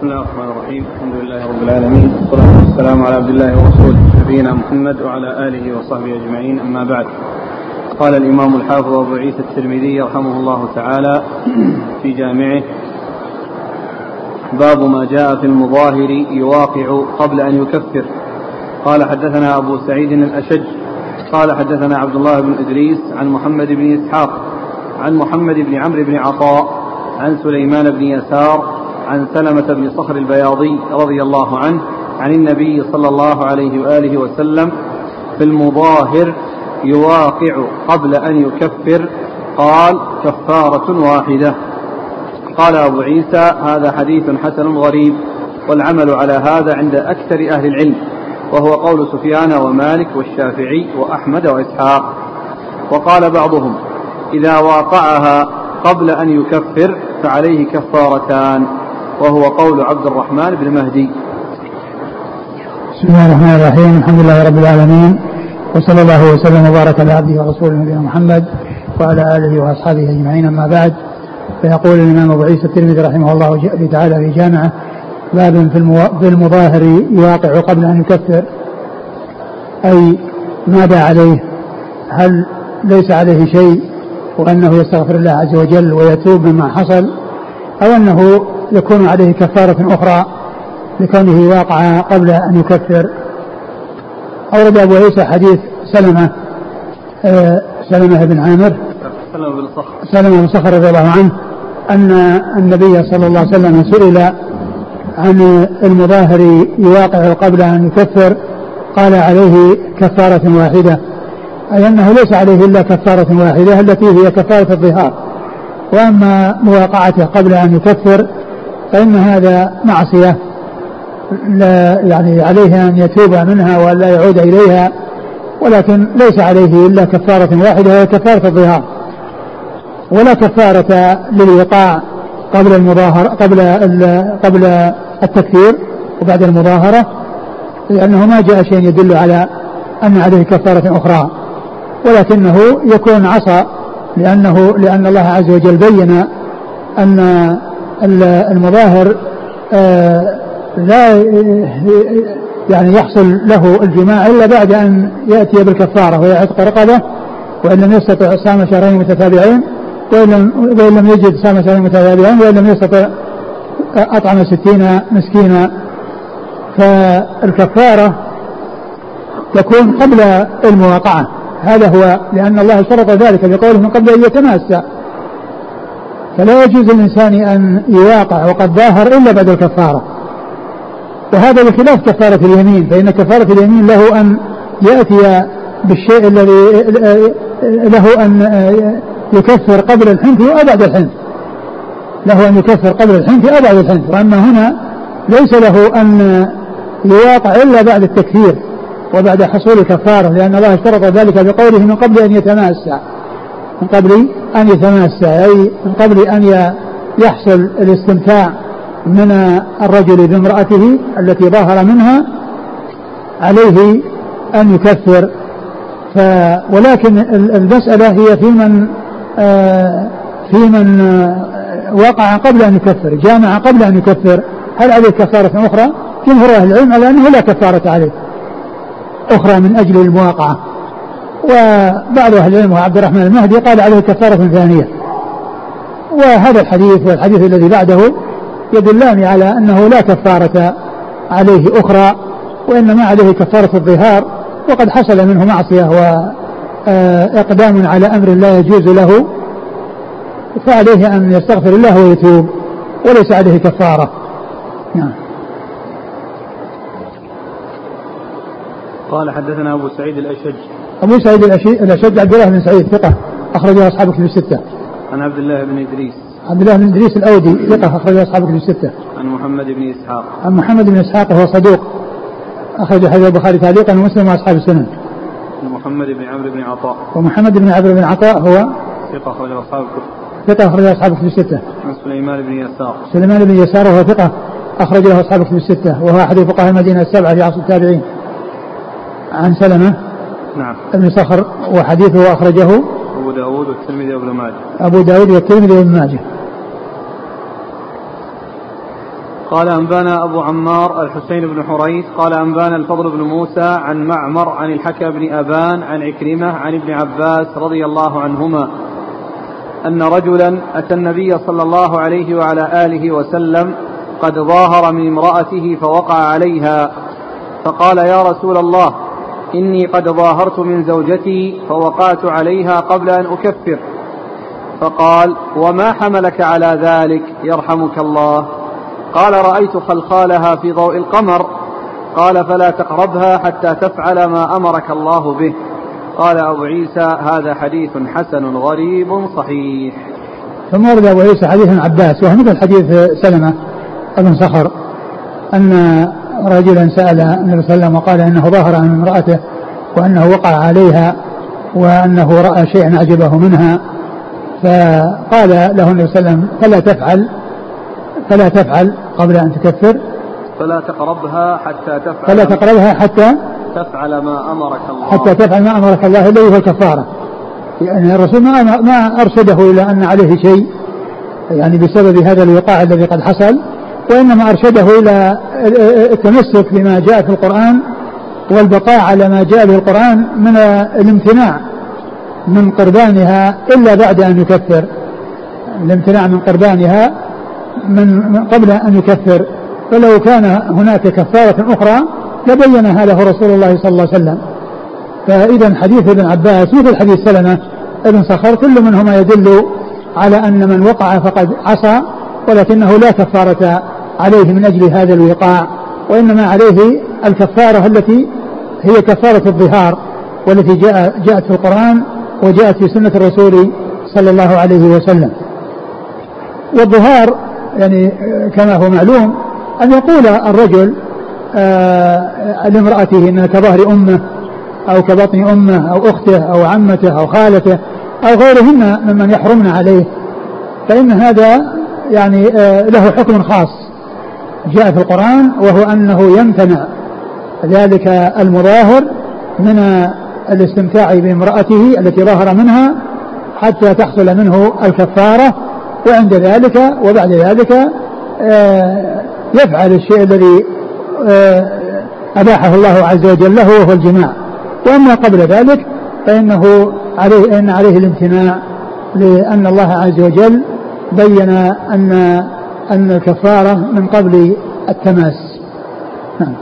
بسم الله الرحمن الرحيم. الحمد لله رب العالمين. والصلاة والسلام على عبد الله ورسوله نبينا محمد وعلى آله وصحبه أجمعين. أما بعد. قال الإمام الحافظ أبو عيسى الترمذي رحمه الله تعالى في جامعه باب ما جاء في المظاهر يواقع قبل أن يكفر. قال حدثنا أبو سعيد الأشج. قال حدثنا عبد الله بن إدريس عن محمد بن إسحاق عن محمد بن عمرو بن عطاء عن سليمان بن يسار عن سلمة بن صخر البياضي رضي الله عنه عن النبي صلى الله عليه وآله وسلم في المظاهر يواقع قبل أن يكفر قال كفارة واحدة. قال أبو عيسى هذا حديث حسن غريب والعمل على هذا عند أكثر أهل العلم وهو قول سفيان ومالك والشافعي وأحمد وإسحاق. وقال بعضهم إذا واقعها قبل أن يكفر فعليه كفارتان. وهو قول عبد الرحمن بن مهدي. بسم الله الرحمن الرحيم. الحمد لله رب العالمين. وصلى الله وسلم وبارك على عبده ورسوله نبينا محمد وعلى آله وأصحابه أجمعين. أما بعد فيقول الإمام أبو عيسى الترمذي رحمه الله تعالى في جامعه باب في المظاهر يواقع قبل أن يكفر. أي ماذا عليه؟ هل ليس عليه شيء وأنه يستغفر الله عز وجل ويتوب مما حصل؟ أو أنه يكون عليه كفارة أخرى لكونه واقع قبل أن يكفر. أورد أبو عيسى حديث سلمة آه، سلمة بن عامر سلمة بن صخر. سلمة بن صخر رضي الله عنه أن النبي صلى الله عليه وسلم سئل عن المظاهر يواقع قبل أن يكفر قال عليه كفارة واحدة. أي أنه ليس عليه إلا كفارة واحدة التي هي كفارة الظهار. وأما مواقعته قبل أن يكفر فإن هذا معصية لا يعني عليه أن يتوب منها ولا يعود إليها ولكن ليس عليه إلا كفارة واحدة وهي كفارة الظهار. ولا كفارة للوقاع قبل المظاهرة قبل قبل التكفير وبعد المظاهرة لأنه ما جاء شيء يدل على أن عليه كفارة أخرى. ولكنه يكون عصى لأنه لأن الله عز وجل بين أن المظاهر آه لا يعني يحصل له الجماع إلا بعد أن يأتي بالكفارة ويعتق رقبه وإن لم يستطع صام شهرين متتابعين وإن لم يجد صام شهرين متتابعين وإن لم يستطع أطعم ستين مسكينا. فالكفارة تكون قبل المواقعة. هذا هو لأن الله شرط ذلك بقوله من قبل أن يتماسى فلا يجوز للإنسان أن يواقع وقد ظاهر إلا بعد الكفارة. وهذا بخلاف كفارة اليمين فإن كفارة اليمين له أن يأتي بالشيء الذي له أن يكفر قبل الحنث بعد الحنث. له أن يكفر قبل الحنث بعد الحنث. وأما هنا ليس له أن يواقع إلا بعد التكفير وبعد حصول كفارة لأن الله اشترط ذلك بقوله من قبل أن يتماسى من قبل أن يتماسى أي من قبل أن يحصل الاستمتاع من الرجل بامرأته التي ظهر منها عليه أن يكفر. ف ولكن المسألة هي في من آه، في من آه، وقع قبل أن يكفر جامع قبل أن يكفر. هل عليه كفارة أخرى؟ جمهور أهل العلم على أنه لا كفارة عليه أخرى من أجل المواقعة. وبعض أهل العلم وعبد الرحمن المهدي قال عليه كفارة ثانية. وهذا الحديث والحديث الذي بعده يدلان على أنه لا كفارة عليه أخرى وإنما عليه كفارة الظهار وقد حصل منه معصية وإقدام على أمر لا يجوز له فعليه أن يستغفر الله ويتوب وليس عليه كفارة. نعم. قال حدثنا أبو سعيد الأشج. أبو سعيد الأشج عبد الله بن سعيد ثقة أخرجه أصحاب كتب الستة عن عبد الله بن إدريس عبد الله بن إدريس الأودي ثقة اخرج أصحاب كتب الستة. عن محمد بن إسحاق. عن محمد بن إسحاق وهو صدوق أخرج حديث البخاري تعليقا ومسلم وأصحاب السنن. محمد بن عمرو بن عطاء. ومحمد بن عمرو بن عطاء هو ثقة أخرج أصحاب الكتب. ثقة أخرج أصحاب الكتب الستة. عن سليمان بن يسار. سليمان بن يسار وهو ثقة أخرج له أصحاب الكتب الستة وهو أحد فقهاء المدينة السبعة في عصر التابعين. عن سلمة نعم. ابن صخر وحديثه أخرجه أبو داود والترمذي وابن ماجه. أبو داود والترمذي وابن ماجه. قال أنبانا أبو عمار الحسين بن حريث قال أنبانا الفضل بن موسى عن معمر عن الحكى بن أبان عن عكرمة عن ابن عباس رضي الله عنهما أن رجلا أتى النبي صلى الله عليه وعلى آله وسلم قد ظاهر من امرأته فوقع عليها فقال يا رسول الله إني قد ظاهرت من زوجتي فوقعت عليها قبل أن أكفر. فقال وما حملك على ذلك يرحمك الله. قال رأيت خلخالها في ضوء القمر. قال فلا تقربها حتى تفعل ما أمرك الله به. قال أبو عيسى هذا حديث حسن غريب صحيح. ثم ورد أبو عيسى حديث عباس وهو مثل حديث سلمة بن صخر أن رجلا سأل النبي صلى الله عليه وسلم وقال إنه ظهر من امرأته وأنه وقع عليها وأنه رأى شيئا أعجبه منها فقال له النبي صلى الله عليه وسلم فلا تفعل فلا تفعل قبل أن تكفر. فلا تقربها حتى تفعل فلا تقربها حتى تفعل ما أمرك الله. حتى تفعل ما أمرك الله الذي هو الكفارة يعني الرسول ما ما أرشده إلى أن عليه شيء يعني بسبب هذا الوقاع الذي قد حصل. وإنما أرشده إلى التمسك بما جاء في القرآن والبقاء على ما جاء به القرآن من الامتناع من قربانها إلا بعد أن يكفر. الامتناع من قربانها من قبل أن يكفر. فلو كان هناك كفارة أخرى لبينها له رسول الله صلى الله عليه وسلم. فإذا حديث ابن عباس مثل حديث سلمة ابن صخر كل منهما يدل على أن من وقع فقد عصى ولكنه لا كفارة عليه من أجل هذا الوقاع وإنما عليه الكفارة التي هي كفارة الظهار والتي جاء جاءت في القرآن وجاءت في سنة الرسول صلى الله عليه وسلم. والظهار يعني كما هو معلوم أن يقول الرجل آه لامرأته إنها كظهر أمه أو كبطن أمه أو أخته أو عمته أو خالته أو غيرهن ممن يحرمن عليه فإن هذا يعني آه له حكم خاص جاء في القرآن وهو أنه يمتنع ذلك المظاهر من الاستمتاع بامرأته التي ظهر منها حتى تحصل منه الكفارة وعند ذلك وبعد ذلك آه، يفعل الشيء الذي آه، أباحه الله عز وجل له وهو الجماع. وأما قبل ذلك فإنه عليه إن عليه الامتناع لأن الله عز وجل بين أن أن الكفارة من قبل التماس. نعم.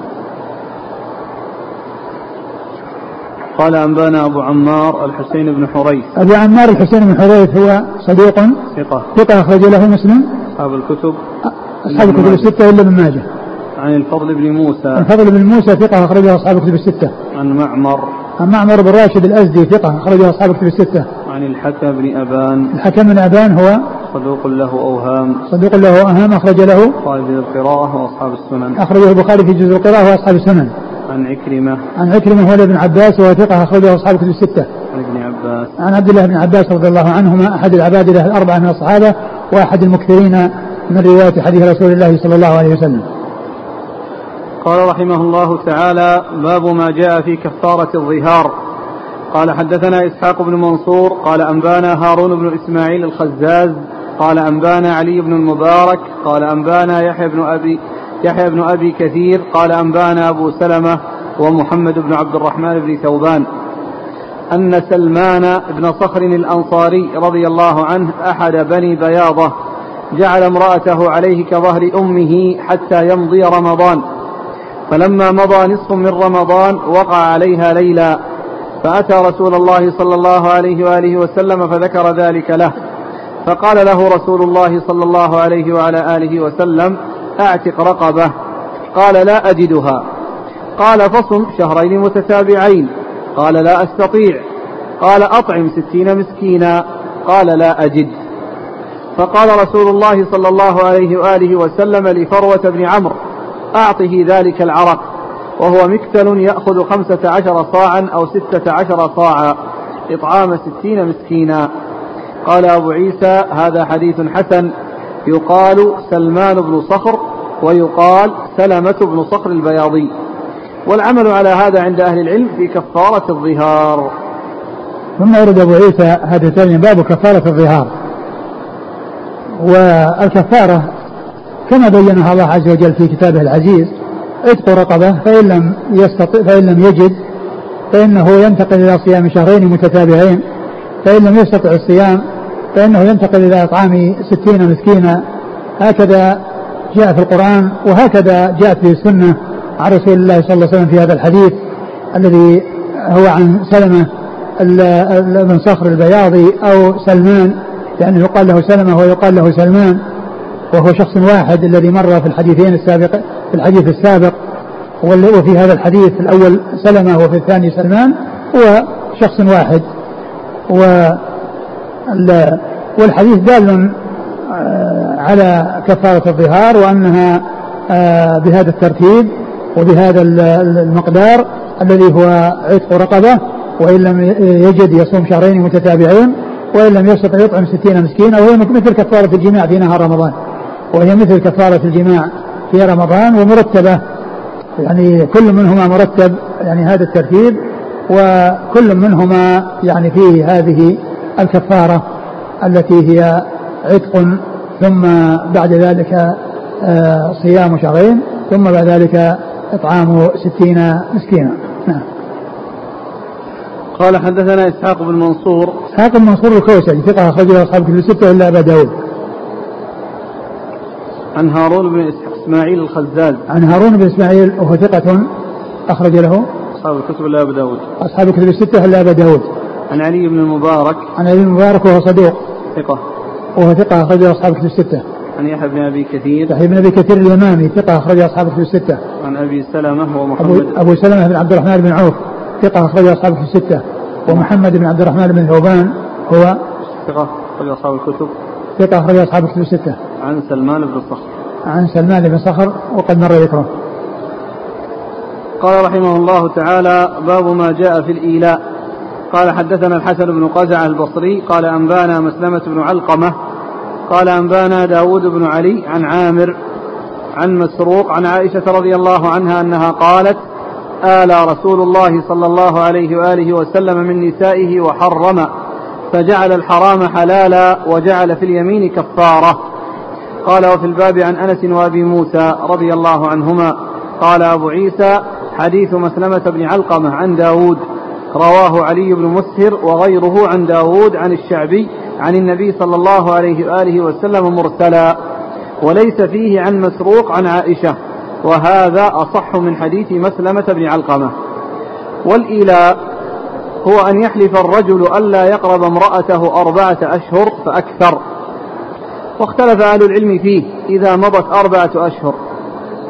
قال أنبأنا أبو عمار الحسين بن حريث. أبو عمار الحسين بن حريث هو صديق ثقة. ثقة أخرج له مسلم. أصحاب الكتب. أصحاب الكتب الستة إلا ابن ماجه؟ عن الفضل بن موسى. الفضل بن موسى ثقة أخرجه أصحاب الكتب الستة. عن معمر. عن معمر بن راشد الأزدي ثقة أخرجه أصحاب الكتب الستة. عن الحكم بن أبان. الحكم بن أبان هو صدوق له أوهام. صدوق له أوهام أخرج له في القراءة وأصحاب السنن. أخرجه البخاري في جزء القراءة وأصحاب السنن. عن عكرمة. عن عكرمة هو ابن عباس وهو ثقة أخرجه أصحاب الكتب الستة. عن ابن عباس. عن عبد الله بن عباس رضي الله عنهما أحد العبادلة الأربعة من الصحابة وأحد المكثرين من رواية حديث رسول الله صلى الله عليه وسلم. قال رحمه الله تعالى باب ما جاء في كفارة الظهار. قال حدثنا إسحاق بن منصور قال أنبانا هارون بن إسماعيل الخزاز قال أنبانا علي بن المبارك قال أنبانا يحيى بن أبي يحيى بن أبي كثير قال أنبانا أبو سلمة ومحمد بن عبد الرحمن بن ثوبان. أن سلمان بن صخر الأنصاري رضي الله عنه أحد بني بياضة جعل امرأته عليه كظهر أمه حتى يمضي رمضان. فلما مضى نصف من رمضان وقع عليها ليلا فأتى رسول الله صلى الله عليه وآله وسلم فذكر ذلك له. فقال له رسول الله صلى الله عليه وعلى آله وسلم أعتق رقبة. قال لا أجدها. قال فصم شهرين متتابعين. قال لا أستطيع. قال أطعم ستين مسكينا. قال لا أجد. فقال رسول الله صلى الله عليه وآله وسلم لفروة بن عمرو أعطه ذلك العرق وهو مكتل يأخذ خمسة عشر صاعا أو ستة عشر صاعا إطعام ستين مسكينا. قال أبو عيسى هذا حديث حسن. يقال سلمان بن صخر ويقال سلمة بن صخر البياضي. والعمل على هذا عند أهل العلم في كفارة الظهار. ثم ورد أبو عيسى هذا الثاني باب كفارة الظهار. والكفارة كما بينها الله عز وجل في كتابه العزيز عتق رقبة فإن لم يستطع فإن لم يجد فإنه ينتقل إلى صيام شهرين متتابعين فإن لم يستطع الصيام فإنه ينتقل إلى إطعام ستين مسكينا. هكذا جاء في القرآن وهكذا جاءت في السنة عن رسول الله صلى الله عليه وسلم في هذا الحديث الذي هو عن سلمة بن صخر البياضي أو سلمان لأنه يقال له سلمة ويقال له سلمان وهو شخص واحد الذي مر في الحديثين السابق في الحديث السابق. وفي هذا الحديث الأول سلمة وفي الثاني سلمان هو شخص واحد. و والحديث دال آه، على كفارة الظهار وأنها آه، بهذا الترتيب وبهذا المقدار الذي هو عتق رقبة وإن لم يجد يصوم شهرين متتابعين وإن لم يستطع يطعم ستين مسكينا وهي مثل كفارة الجماع في نهار رمضان. وهي مثل كفارة الجماع في رمضان ومرتبة. يعني كل منهما مرتب يعني هذا الترتيب وكل منهما يعني فيه هذه الكفارة التي هي عتق ثم بعد ذلك آه، صيام شهرين ثم بعد ذلك إطعام ستين مسكينا. نعم. قال حدثنا إسحاق بن منصور. إسحاق بن منصور الكوسري ثقة أخرجه أصحاب كتب الستة إلا أبا داود. عن هارون بن إسماعيل الخزاز. عن هارون بن إسماعيل وهو ثقة أخرج له. أصحاب الكتب إلا أبا داود. أصحاب الكتب الستة إلا أبا داود. عن علي بن المبارك. عن علي بن المبارك وهو صدوق ثقة. وهو ثقة أخرج أصحاب الكتب الستة. عن يحيى بن أبي كثير. يحيى بن أبي كثير اليمامي ثقة أخرج أصحاب الكتب الستة. عن أبي سلمة ومحمد أبو, أبو سلمة بن عبد الرحمن بن عوف ثقة أخرج أصحاب الكتب الستة. ومحمد بن عبد الرحمن بن ثوبان هو ثقة أخرج أصحاب الكتب. ثقة أخرج أصحاب الكتب الستة. عن سلمان بن صخر. عن سلمان بن صخر وقد مر ذكره. قال رحمه الله تعالى باب ما جاء في الإيلاء. قال حدثنا الحسن بن قزع البصري قال أنبانا مسلمة بن علقمة قال أنبانا داود بن علي عن عامر عن مسروق عن عائشة رضي الله عنها أنها قالت آلى رسول الله صلى الله عليه وآله وسلم من نسائه وحرم فجعل الحرام حلالا وجعل في اليمين كفارة. قال وفي الباب عن أنس وأبي موسى رضي الله عنهما قال أبو عيسى حديث مسلمة بن علقمة عن داود رواه علي بن مسهر وغيره عن داود عن الشعبي عن النبي صلى الله عليه وآله وسلم مرسلا. وليس فيه عن مسروق عن عائشة. وهذا أصح من حديث مسلمة بن علقمة. والإيلاء هو أن يحلف الرجل ألا يقرب امرأته أربعة أشهر فأكثر. واختلف أهل العلم فيه إذا مضت أربعة أشهر.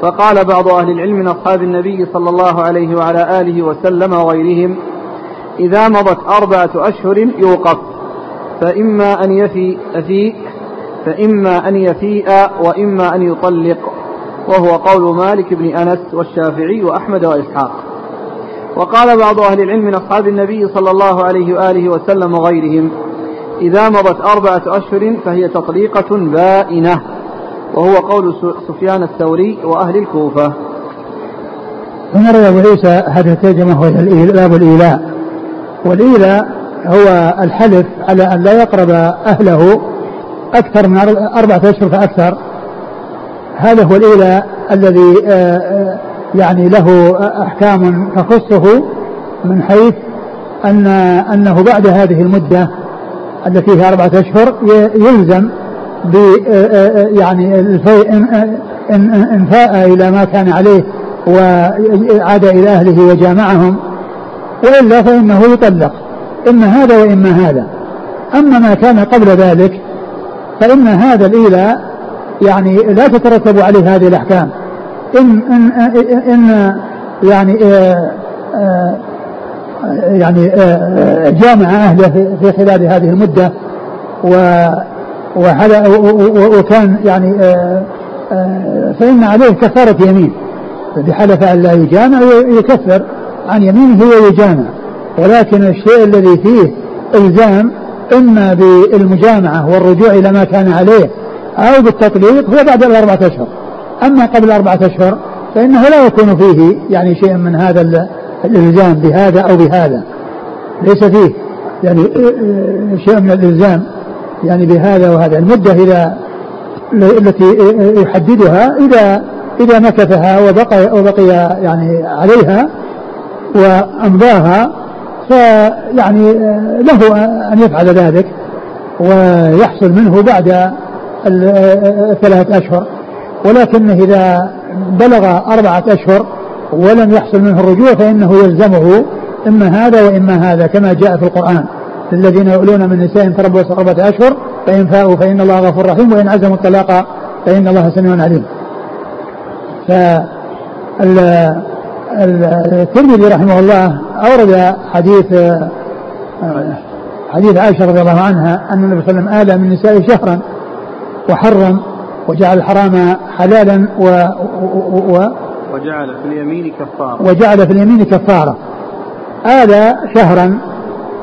فقال بعض أهل العلم من أصحاب النبي صلى الله عليه وعلى آله وسلم وغيرهم إذا مضت أربعة أشهر يوقف. فإما أن يفي أفيء فإما أن يفيء وإما أن يطلق. وهو قول مالك بن أنس والشافعي وأحمد وإسحاق. وقال بعض أهل العلم من أصحاب النبي صلى الله عليه وآله وسلم وغيرهم إذا مضت أربعة أشهر فهي تطليقة بائنة. وهو قول سفيان الثوري وأهل الكوفة. ثم روى أبو عيسى هذه الترجمة وهي الإيلاء. هو الحلف على أن لا يقرب أهله أكثر من أربعة أشهر فأكثر. هذا هو الإيلاء الذي آه، آه، يعني له أحكام تخصه من حيث أن أنه بعد هذه المدة التي هي أربعة أشهر يلزم ب آه، يعني الفيء إن فاء إلى ما كان عليه وعاد إلى أهله وجامعهم. وإلا فإنه يطلق. إما هذا وإما هذا. أما ما كان قبل ذلك فإن هذا الإيلاء يعني لا تترتب عليه هذه الأحكام. إن إن إن يعني آه، آه، يعني آه، جامع أهله في خلال هذه المدة و وكان يعني فإن عليه كفارة يمين. بحلف أن لا يجامع يكفر عن يمينه ويجامع ولكن الشيء الذي فيه إلزام إما بالمجامعة والرجوع إلى ما كان عليه أو بالتطليق هو بعد الأربعة أشهر. أما قبل أربعة أشهر فإنه لا يكون فيه يعني شيء من هذا الإلزام بهذا أو بهذا. ليس فيه يعني شيء من الإلزام يعني بهذا وهذا. المدة إذا التي يحددها إذا إذا مكثها وبقي وبقي يعني عليها وأمضاها فيعني له أن يفعل ذلك ويحصل منه بعد الثلاث أشهر. ولكن إذا بلغ أربعة أشهر ولم يحصل منه الرجوع فإنه يلزمه إما هذا وإما هذا كما جاء في القرآن. للذين يؤلون من نسائهم تربص أربعة أشهر فإن فاءوا فإن الله غفور رحيم وإن عزموا الطلاق فإن الله سميع عليم. الترمذي رحمه الله أورد حديث حديث عائشة رضي الله عنها أن النبي صلى الله عليه وسلم آلى من نسائه شهرا وحرم وجعل الحرام حلالا و, و, و وجعل في اليمين كفارة. وجعل في اليمين كفارة. آلى شهرا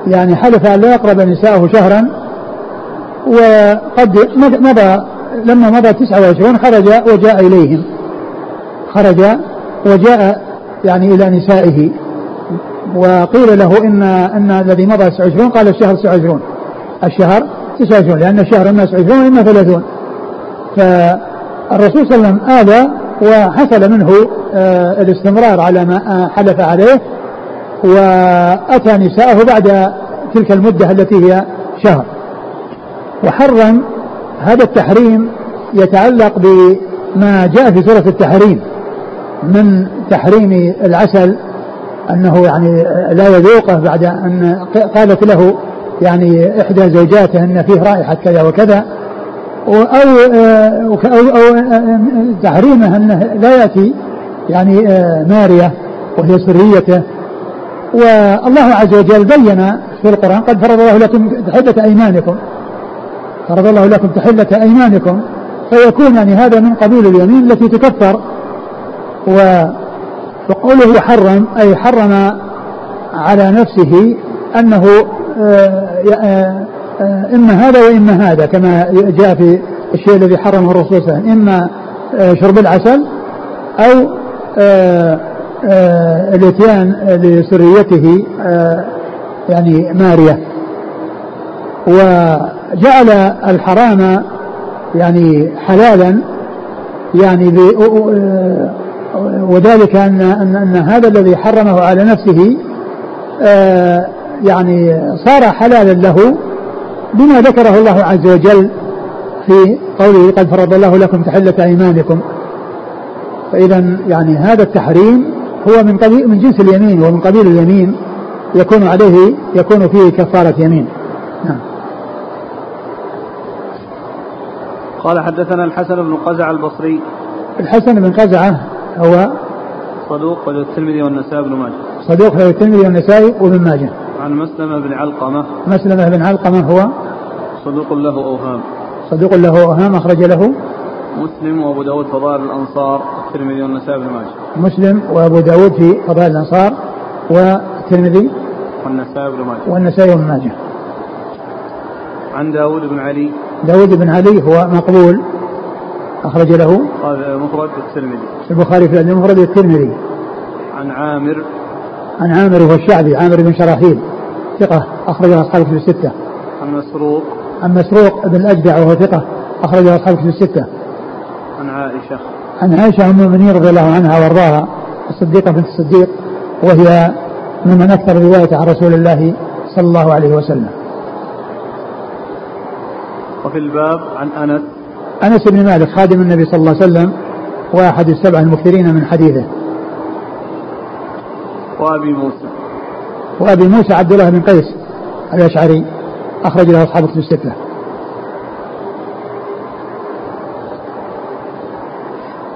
يعني حلف أن لا يقرب نساءه شهرا وقد مضى لما مضى 29 خرج وجاء إليهم. خرج وجاء يعني إلى نسائه. وقيل له إن أن الذي مضى 29 قال الشهر 29 الشهر 29 لأن الشهر إما 29 وإما 30 فالرسول صلى الله عليه وسلم آذى وحصل منه آه، الاستمرار على ما حلف عليه وأتى نساءه بعد تلك المدة التي هي شهر. وحرم هذا التحريم يتعلق بما جاء في سورة التحريم من تحريم العسل أنه يعني لا يذوقه بعد أن قالت له يعني إحدى زوجاته أن فيه رائحة كذا وكذا أو أو, أو تحريمه أنه لا يأتي يعني مارية وهي سريته. والله عز وجل بين في القرآن قد فرض الله لكم تحلة أيمانكم. فرض الله لكم تحلة أيمانكم. فيكون يعني هذا من قبيل اليمين التي تكفر. و وقوله حرم أي حرم على نفسه أنه آه، آه، آه، إما هذا وإما هذا كما جاء في الشيء الذي حرمه الرسول صلى الله عليه وسلم. إما شرب العسل أو الإتيان لسريته يعني مارية. وجعل الحرام يعني حلالا يعني وذلك أن, أن, أن هذا الذي حرمه على نفسه آه، يعني صار حلالا له بما ذكره الله عز وجل في قوله قد فرض الله لكم تحلة أيمانكم فإذا يعني هذا التحريم هو من قبيل من جنس اليمين ومن قبيل اليمين يكون عليه يكون فيه كفارة يمين. نعم. قال حدثنا الحسن بن قزع البصري. الحسن بن قزعة هو صدوق وله الترمذي والنسائي بن ماجه. صدوق له الترمذي والنسائي وابن ماجه. عن مسلمة بن علقمة. مسلمة بن علقمة هو صدوق له أوهام. صدوق له أوهام أخرج له مسلم وأبو داود فضائل الأنصار الترمذي والنسائي بن ماجه. مسلم وأبو داود في فضائل الأنصار والترمذي والنسائي بن ماجه. والنسائي بن ماجه. عن داود بن علي. داود بن علي هو مقبول. أخرج له مفرد الترمذي. البخاري في المفرد الترمذي. عن عامر. عن عامر وهو الشعبي عامر بن شراحيل ثقة أخرج أصحاب كتب الستة. عن مسروق. عن مسروق بن الأجدع وهو ثقة أخرج أصحاب كتب الستة. عن عائشة. عن عائشة أم المؤمنين رضي الله عنها وأرضاها الصديقة بنت الصديق وهي ممن أكثر رواية عن رسول الله صلى الله عليه وسلم. وفي الباب عن أنس. أنس بن مالك خادم النبي صلى الله عليه وسلم وأحد السبع المكثرين من حديثه. وأبي موسى. وأبي موسى عبد الله بن قيس الأشعري أخرج له أصحاب كتب الستة.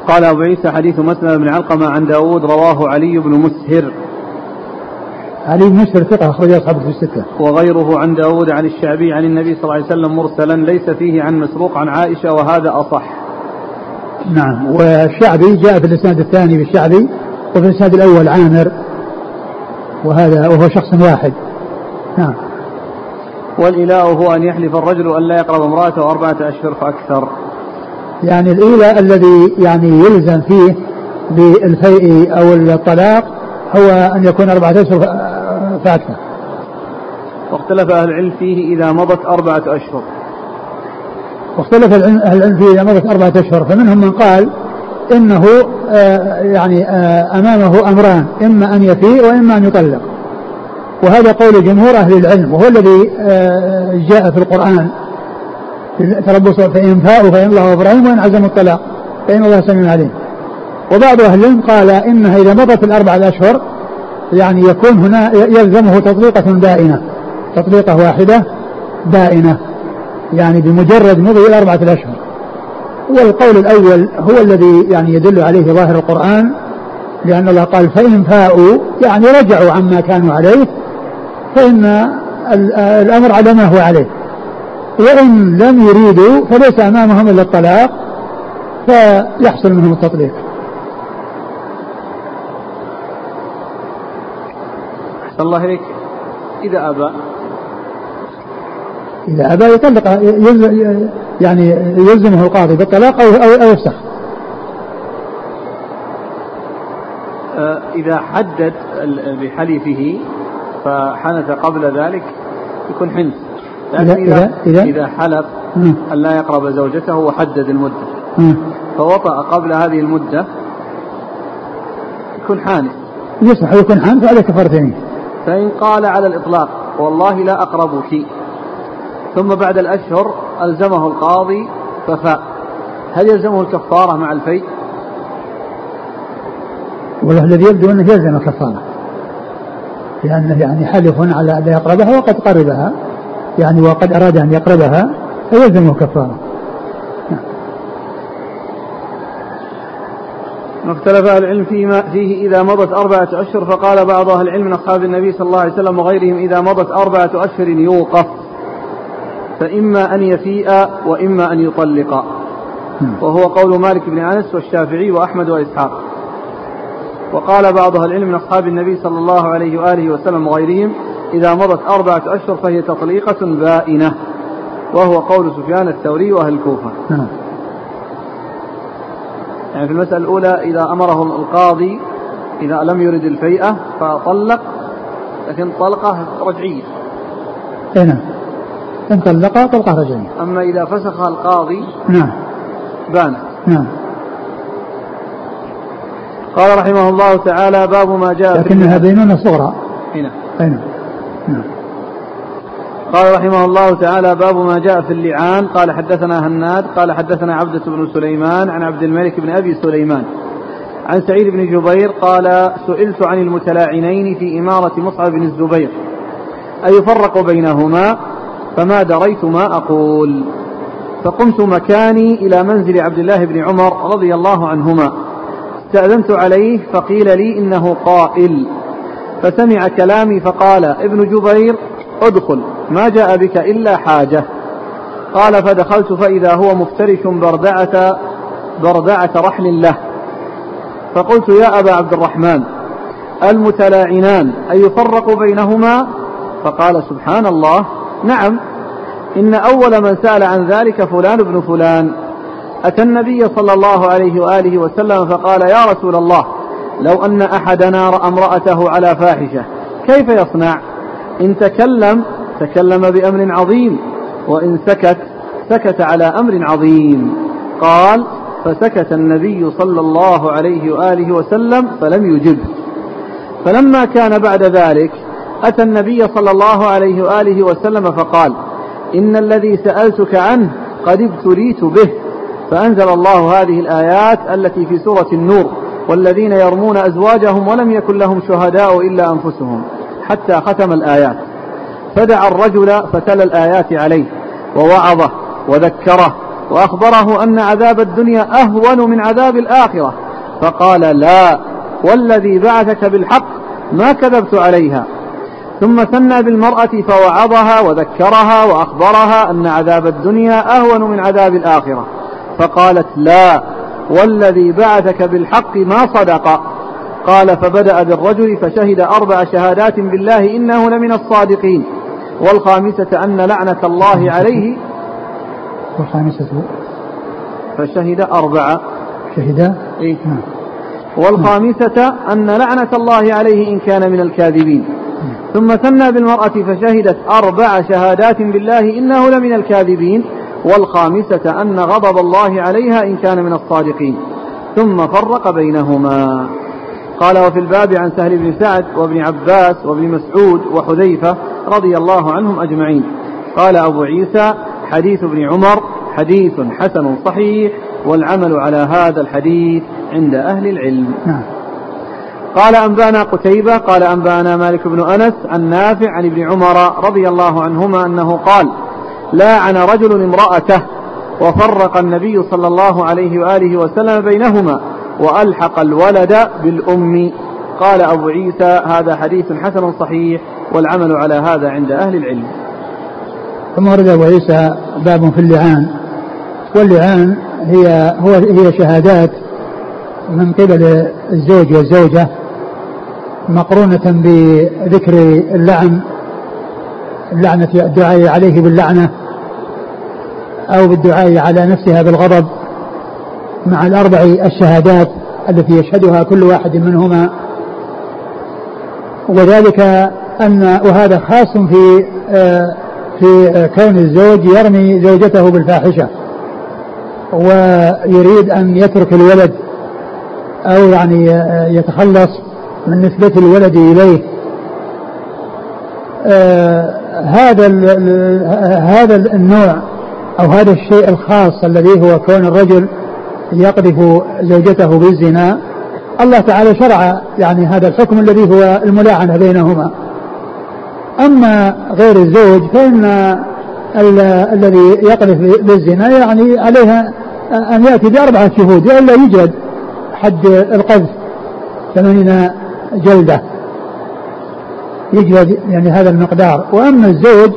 قال أبو عيسى حديث مسلم بن علقمة عن داود رواه علي بن مسهر. علي بن مسهر ثقة أخرج أصحاب في الستة. وغيره عن داود عن الشعبي عن النبي صلى الله عليه وسلم مرسلا ليس فيه عن مسروق عن عائشة وهذا أصح. نعم والشعبي جاء في الإسناد الثاني بالشعبي وفي الإسناد الأول عامر وهذا وهو شخص واحد. نعم. والإله هو أن يحلف الرجل أن لا يقرب امرأته أربعة أشهر فأكثر. يعني الإيلاء الذي يعني يلزم فيه بالفيء أو الطلاق هو أن يكون أربعة أشهر فأكثر. واختلف أهل العلم فيه إذا مضت أربعة أشهر. واختلف أهل العلم في إذا مضت أربعة أشهر فمنهم من قال إنه آه يعني آه أمامه أمران إما أن يفيء وإما أن يطلق. وهذا قول جمهور أهل العلم وهو الذي آه جاء في القرآن. تربص فإن فاءوا فإن الله إبراهيم وإن عزموا الطلاق. فإن الله سميع عليم. وبعض أهل العلم قال إنها إذا مضت الأربعة أشهر يعني يكون هنا يلزمه تطليقة بائنة تطليقة واحدة بائنة يعني بمجرد مضي الأربعة الأشهر. والقول الأول هو الذي يعني يدل عليه ظاهر القرآن لأن الله قال فإن فاءوا يعني رجعوا عما كانوا عليه فإن الأمر على ما هو عليه. وإن لم يريدوا فليس أمامهم إلا الطلاق فيحصل منهم التطليق أحسن الله إليك. إذا أبى. إذا أبى يطلق يعني يلزمه القاضي بالطلاق أو أو, أو يفسخ. آه، إذا حدد بحلفه فحنث قبل ذلك يكون حنث. لكن إذا, إذا, إذا حلف أن لا يقرب زوجته وحدد المدة. فوطأ قبل هذه المدة يكون حانث. يصبح يكون حانث عليه كفارتين فإن قال على الإطلاق والله لا أقربك ثم بعد الأشهر ألزمه القاضي ففاء. هل يلزمه الكفارة مع الفيء؟ والله الذي يبدو أنه يلزم الكفارة. لأنه يعني حلف على أن يقربها وقد قربها. يعني وقد أراد أن يقربها فيلزمه كفارة ما اختلف أهل العلم فيما فيه إذا مضت أربعة أشهر فقال بعض أهل العلم من أصحاب النبي صلى الله عليه وسلم وغيرهم إذا مضت أربعة أشهر يوقف فإما أن يفيء وإما أن يطلق. وهو قول مالك بن أنس والشافعي وأحمد وإسحاق. وقال بعض أهل العلم من أصحاب النبي صلى الله عليه وآله وسلم وغيرهم إذا مضت أربعة أشهر فهي تطليقة بائنة. وهو قول سفيان الثوري وأهل الكوفة. نعم. يعني في المسألة الأولى إذا أمره القاضي إذا لم يرد الفيئة فطلق لكن طلقة رجعية. اي نعم. إن طلق طلقة رجعية. أما إذا فسخ القاضي نعم. بانت نعم. قال رحمه الله تعالى باب ما جاء لكنها بينونة صغرى. هنا. نعم. نعم. قال رحمه الله تعالى باب ما جاء في اللعان. قال حدثنا هناد. قال حدثنا عبدة بن سليمان عن عبد الملك بن أبي سليمان. عن سعيد بن جبير قال سئلت عن المتلاعنين في إمارة مصعب بن الزبير. أيفرق بينهما؟ فما دريت ما أقول. فقمت مكاني إلى منزل عبد الله بن عمر رضي الله عنهما. استأذنت عليه فقيل لي إنه قائل. فسمع كلامي فقال ابن جبير ادخل ما جاء بك إلا حاجة. قال فدخلت فإذا هو مفترش بردعة بردعة رحل له. فقلت يا أبا عبد الرحمن المتلاعنان أيفرق بينهما؟ فقال سبحان الله. نعم. إن أول من سأل عن ذلك فلان بن فلان. أتى النبي صلى الله عليه وآله وسلم فقال يا رسول الله لو أن أحدنا رأى امرأته على فاحشة كيف يصنع؟ إن تكلم تكلم بأمر عظيم وإن سكت سكت على أمر عظيم. قال فسكت النبي صلى الله عليه وآله وسلم فلم يجب. فلما كان بعد ذلك أتى النبي صلى الله عليه وآله وسلم فقال إن الذي سألتك عنه قد ابتليت به. فأنزل الله هذه الآيات التي في سورة النور والذين يرمون أزواجهم ولم يكن لهم شهداء إلا أنفسهم. حتى ختم الآيات. فدعا الرجل فتلا الآيات عليه ووعظه وذكره وأخبره أن عذاب الدنيا أهون من عذاب الآخرة. فقال لا والذي بعثك بالحق ما كذبت عليها. ثم ثنى بالمرأة فوعظها وذكرها وأخبرها أن عذاب الدنيا أهون من عذاب الآخرة. فقالت لا والذي بعثك بالحق ما صدق. قال فبدأ بالرجل فشهد أربع شهادات بالله إنه لمن الصادقين. والخامسة أن لعنة الله عليه. والخامسة فشهد أربعة شهد؟ إيه؟ والخامسة أن لعنة الله عليه إن كان من الكاذبين. ثم ثنى بالمرأة فشهدت أربع شهادات بالله إنه لمن الكاذبين. والخامسة أن غضب الله عليها إن كان من الصادقين. ثم فرق بينهما. قال وفي الباب عن سهل بن سعد وابن عباس وابن مسعود وحذيفة رضي الله عنهم أجمعين قال أبو عيسى حديث ابن عمر حديث حسن صحيح والعمل على هذا الحديث عند أهل العلم نعم. قال أنبأنا قتيبة قال أنبأنا مالك بن أنس عن نافع عن ابن عمر رضي الله عنهما أنه قال لاعن رجل امرأته وفرق النبي صلى الله عليه وآله وسلم بينهما وألحق الولد بالأم. قال أبو عيسى هذا حديث حسن صحيح والعمل على هذا عند أهل العلم. ثم ورد أبو عيسى باب في اللعان. واللعان هي هو هي شهادات من قبل الزوج والزوجة مقرونة بذكر اللعن اللعنة الدعاء عليه باللعنة أو بالدعاء على نفسها بالغضب. مع الأربع الشهادات التي يشهدها كل واحد منهما. وذلك أن وهذا خاص في في كون الزوج يرمي زوجته بالفاحشة ويريد أن يترك الولد أو يعني يتخلص من نسبة الولد إليه. هذا هذا النوع أو هذا الشيء الخاص الذي هو كون الرجل يقذف زوجته بالزنا الله تعالى شرع يعني هذا الحكم الذي هو الملاعنة بينهما. أما غير الزوج فإن الذي يقذف بالزنا يعني عليها أن يأتي بأربعة شهود وإلا يوجد حد القذف ثمانين جلدة. يجلد يعني هذا المقدار. وأما الزوج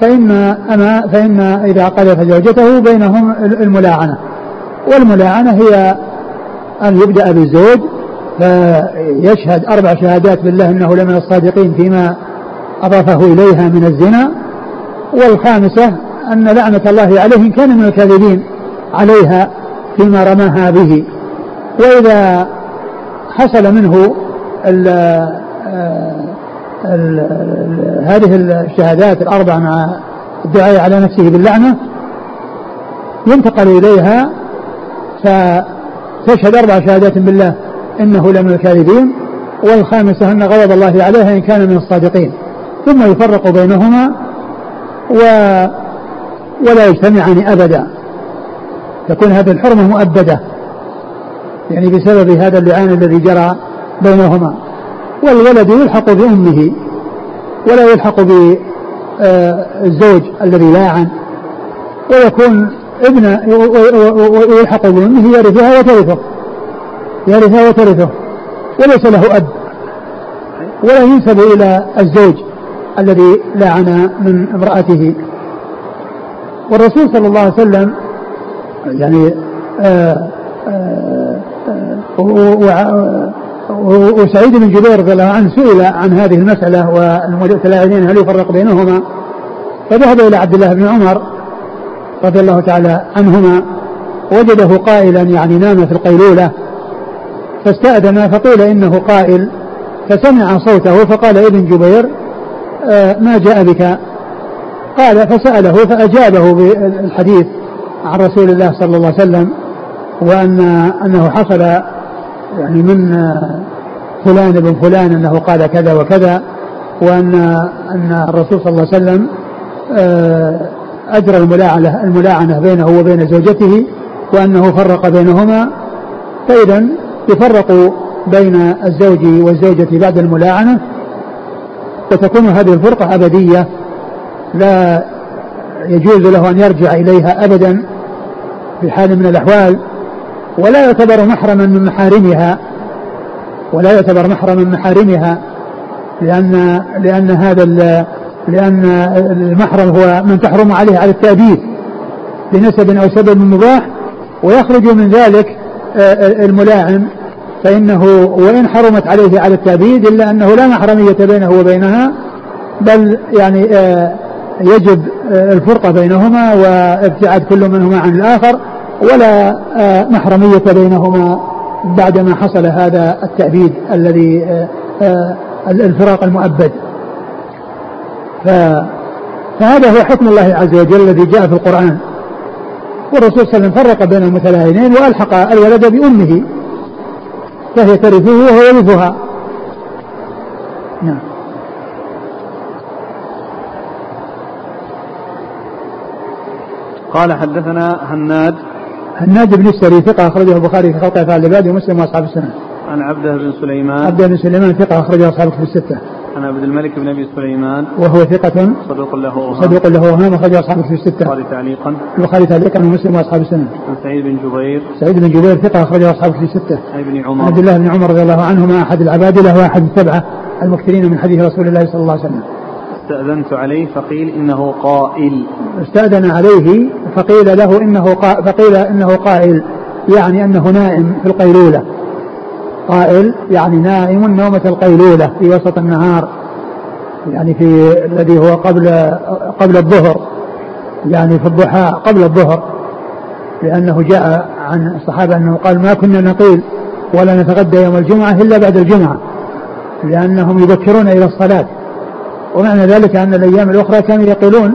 فإن أما فإن إذا قذف زوجته بينهم الملاعنة. والملاعنة هي أن يبدأ بالزوج فيشهد أربع شهادات بالله أنه لمن الصادقين فيما أضافه إليها من الزنا. والخامسة أن لعنة الله عليه إن كان من الكاذبين عليها فيما رماها به. وإذا حصل منه ال ال هذه الشهادات الأربع مع الدعاء على نفسه باللعنة ينتقل إليها فتشهد أربع شهادات بالله إنه لمن الكاذبين والخامسة أن غضب الله عليها إن كان من الصادقين. ثم يفرق بينهما و ولا يجتمعان أبدا. تكون هذه الحرمة مؤبدة. يعني بسبب هذا اللعان الذي جرى بينهما. والولد يلحق بأمه ولا يلحق بالزوج الذي لاعن. ويكون ابن ويلحق بأمه يرثها وترثة. يرثها وترثة. وليس له أب. ولا ينسب إلى الزوج الذي لاعن من امرأته. والرسول صلى الله عليه وسلم يعني آآ آآ آآ وسعيد بن جبير رضي الله عنه سئل عن هذه المسألة والمتلاعنين هل يفرق بينهما. فذهب إلى عبد الله بن عمر رضي الله تعالى عنهما وجده قائلا يعني نام في القيلولة فاستأذن فقيل إنه قائل فسمع صوته فقال ابن جبير آه ما جاء بك؟ قال فسأله فأجابه بالحديث عن رسول الله صلى الله عليه وسلم وأن أنه حصل يعني من فلان ابن فلان أنه قال كذا وكذا وأن أن الرسول صلى الله عليه وسلم آه أجرى الملاعنة الملاعنة بينه وبين زوجته وأنه فرق بينهما فإذا يفرق بين الزوج والزوجة بعد الملاعنة وتكون هذه الفرقة أبدية لا يجوز له أن يرجع إليها أبدا في حال من الأحوال ولا يعتبر محرما من محارمها ولا يعتبر محرما من محارمها لأن لأن هذا لأن المحرم هو من تحرم عليه على التأديب بنسب أو سبب مباح ويخرج من ذلك آه، آه، الملاعن فإنه وإن حرمت عليه على التأبيد إلا أنه لا محرمية بينه وبينها بل يعني آه، يجب الفرقة بينهما وابتعاد كل منهما عن الآخر ولا محرمية بينهما بعدما حصل هذا التأبيد الذي الفراق المؤبد. فهذا هو حكم الله عز وجل الذي جاء في القرآن. والرسول صلى الله عليه وسلم فرق بين المتلاعنين وألحق الولد بأمه فهي ترثه وهو يرثها. نعم. قال حدثنا هناد. هناد بن السري ثقة أخرجه البخاري في خلق أفعال العباد ومسلم وأصحاب السنة. عن عبده بن سليمان. عبده بن سليمان ثقة أخرجه أصحاب الكتب الستة. عن عبد الملك بن أبي سليمان وهو ثقة صدوق له وهام صدوق له وهام أخرجه أصحاب الكتب الستة. البخاري تعليقا البخاري تعليقا ومسلم وأصحاب السنة. عن سعيد بن جبير سعيد بن جبير ثقة أخرجه أصحاب الكتب الستة. عن ابن عمر عبد الله بن عمر رضي الله عنهما أحد العبادلة وأحد السبعة المكثرين من حديث رسول الله صلى الله عليه وسلم. استأذنت عليه فقيل إنه قائل استأذن عليه فقيل له إنه قا... فقيل إنه قائل يعني أنه نائم في القيلولة قائل يعني نائم نومة القيلولة في وسط النهار يعني في الذي هو قبل قبل الظهر يعني في الضحى قبل الظهر لأنه جاء عن الصحابة أنه قال ما كنا نقيل ولا نتغدى يوم الجمعة إلا بعد الجمعة لأنهم يبكرون إلى الصلاة. ومعنى ذلك أن الأيام الأخرى كانوا يقيلون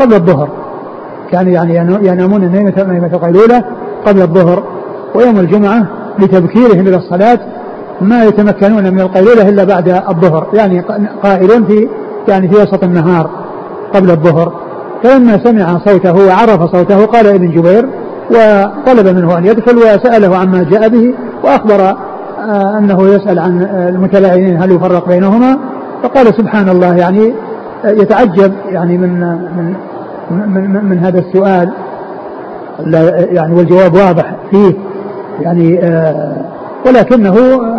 قبل الظهر كانوا يعني ينامون نيمة القيلولة قبل الظهر ويوم الجمعة لتبكيرهم إلى الصلاة ما يتمكنون من القيلولة إلا بعد الظهر يعني قائلون في يعني في وسط النهار قبل الظهر. فلما سمع صوته وعرف صوته قال ابن جبير وطلب منه أن يدخل وسأله عما جاء به وأخبر آه، أنه يسأل عن المتلاعنين هل يفرق بينهما فقال سبحان الله يعني يتعجب يعني من من من, من, من هذا السؤال. يعني والجواب واضح فيه. يعني آه ولكنه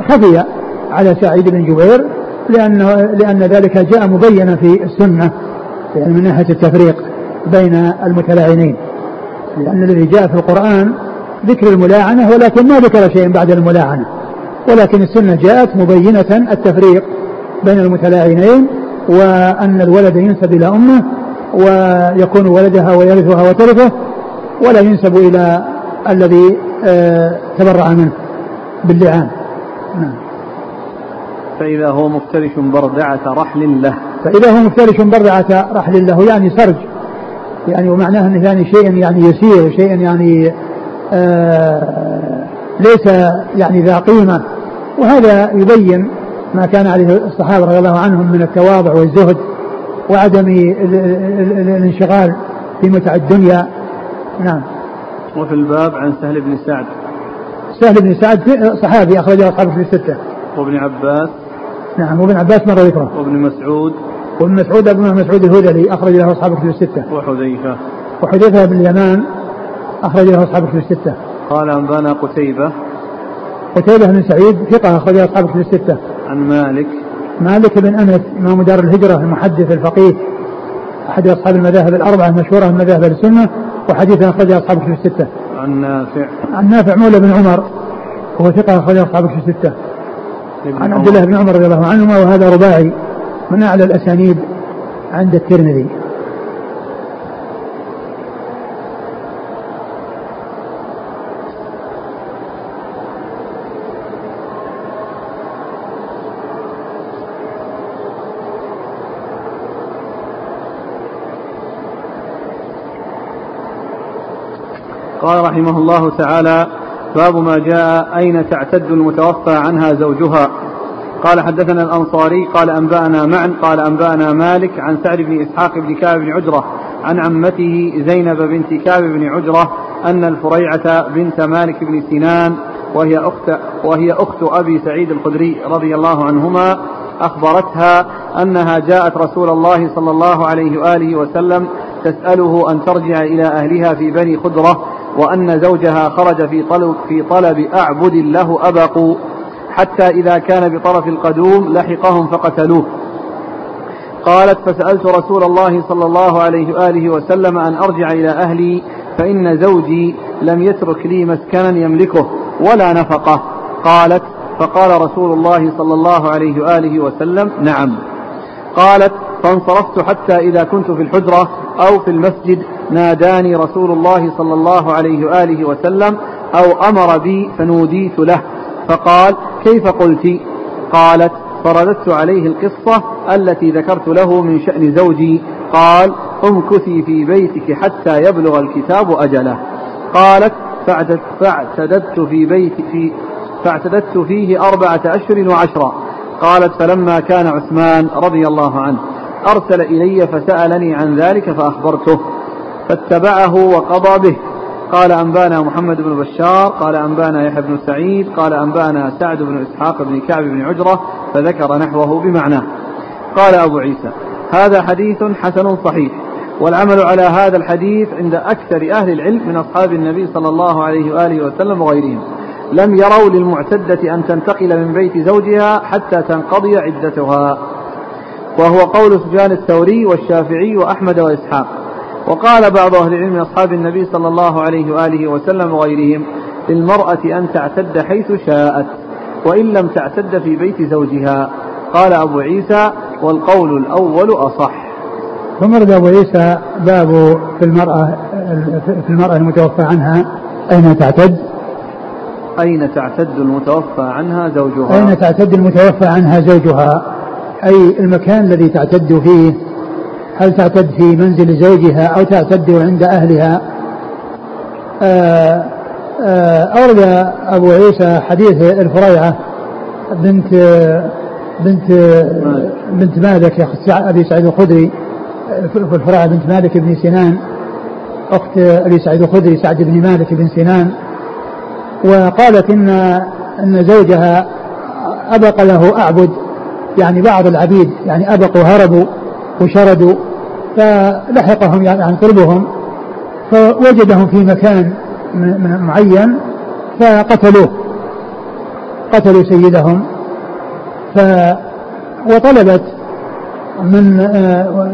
خفي على سعيد بن جبير لأنه لأن ذلك جاء مبينا في السنة يعني من ناحية التفريق بين المتلاعنين لأن الذي جاء في القرآن ذكر الملاعنة ولكن ما ذكر شيء بعد الملاعنة ولكن السنة جاءت مبينة التفريق بين المتلاعنين وأن الولد ينسب إلى أمه ويكون ولدها ويرثها وترثه ولا ينسب إلى الذي تبرع منه باللعان. نعم. فإذا هو مفترش بردعة رحل له. فإذا هو مفترش بردعة رحل له يعني سرج. يعني ومعناه أنه يعني شيء يعني يسير شيء يعني آه ليس يعني ذا قيمة. وهذا يبين ما كان عليه الصحابة رضي الله عنهم من التواضع والزهد وعدم الانشغال في متع الدنيا. نعم. وفي الباب عن سهل بن سعد. سهل بن سعد صحابي أخرجه أصحابه في الستة. وابن عباس. نعم وابن عباس مر ذكره. وابن مسعود. وابن مسعود ابن مسعود الهذلي أخرج له أصحابه في الستة. وحذيفة. وحذيفة بن اليمان أخرج له أصحابه في الستة. قال أنبانا قتيبة. قتيبة بن سعيد ثقة أخرج أصحابه في الستة. عن مالك. مالك بن أنس إمام دار الهجرة المحدث الفقيه أحد أصحاب المذاهب الأربعة المشهورة من مذاهب السنة. وحديثه أخرجه أصحابه في الستة. عن نافع عن نافع مولى بن عمر وهو ثقة أخرجه أصحابه في الستة. عن عبد الله بن عمر رضي الله عنهما وهذا رباعي من أعلى الأسانيد عند الترمذي. قال رحمه الله تعالى باب ما جاء أين تعتد المتوفى عنها زوجها. قال حدثنا الأنصاري قال أنبأنا معا قال أنبأنا مالك عن سعد بن إسحاق بن كعب بن عجرة عن عمته زينب بنت كعب بن عجرة أن الفريعة بنت مالك بن سنان وهي أخت وهي أخت أبي سعيد الخدري رضي الله عنهما أخبرتها أنها جاءت رسول الله صلى الله عليه وآله وسلم تسأله أن ترجع إلى أهلها في بني خدرة وأن زوجها خرج في طلب, في طلب أعبد له أبقوا حتى إذا كان بطرف القدوم لحقهم فقتلوه. قالت فسألت رسول الله صلى الله عليه وآله وسلم أن أرجع إلى أهلي فإن زوجي لم يترك لي مسكنا يملكه ولا نفقة. قالت فقال رسول الله صلى الله عليه وآله وسلم نعم. قالت فانصرفت حتى إذا كنت في الحجرة أو في المسجد ناداني رسول الله صلى الله عليه وآله وسلم أو أمر بي فنوديت له. فقال كيف قلت؟ قالت فرددت عليه القصة التي ذكرت له من شأن زوجي. قال امكثي في بيتك حتى يبلغ الكتاب أجله. قالت فاعتددت في بيت في فاعتددت فيه أربعة أشهر وعشرا قالت فلما كان عثمان رضي الله عنه أرسل إلي فسألني عن ذلك فأخبرته فاتبعه وقضى به. قال أنبانا محمد بن بشار قال أنبانا يحيى بن سعيد قال أنبانا سعد بن إسحاق بن كعب بن عجرة فذكر نحوه بمعناه. قال أبو عيسى هذا حديث حسن صحيح والعمل على هذا الحديث عند أكثر أهل العلم من أصحاب النبي صلى الله عليه وآله وسلم وغيرهم. لم يروا للمعتدة أن تنتقل من بيت زوجها حتى تنقضي عدتها. وهو قول سفيان الثوري والشافعي وأحمد وإسحاق. وقال بعض أهل العلم أصحاب النبي صلى الله عليه وآله وسلم وغيرهم للمرأة أن تعتد حيث شاءت وإن لم تعتد في بيت زوجها. قال أبو عيسى والقول الأول أصح. ثم رد أبو عيسى باب في المرأة في المرأة المتوفى عنها أين تعتد؟ أين تعتد المتوفى عنها زوجها؟ أين تعتد المتوفى عنها زوجها؟ أي المكان الذي تعتد فيه هل تعتد في منزل زوجها أو تعتد عند أهلها آه، آه، أورد أبو عيسى حديث الفريعة بنت بنت بنت مالك أبي سعيد الخدري الفريعة بنت مالك بن سنان أخت أبي سعيد الخدري سعد بن مالك بن سنان وقالت إن أن زوجها أبق له أعبد يعني بعض العبيد يعني أبقوا هربوا وشردوا فلحقهم يعني عن قربهم فوجدهم في مكان معين فقتلوه قتلوا سيدهم ف وطلبت من آه،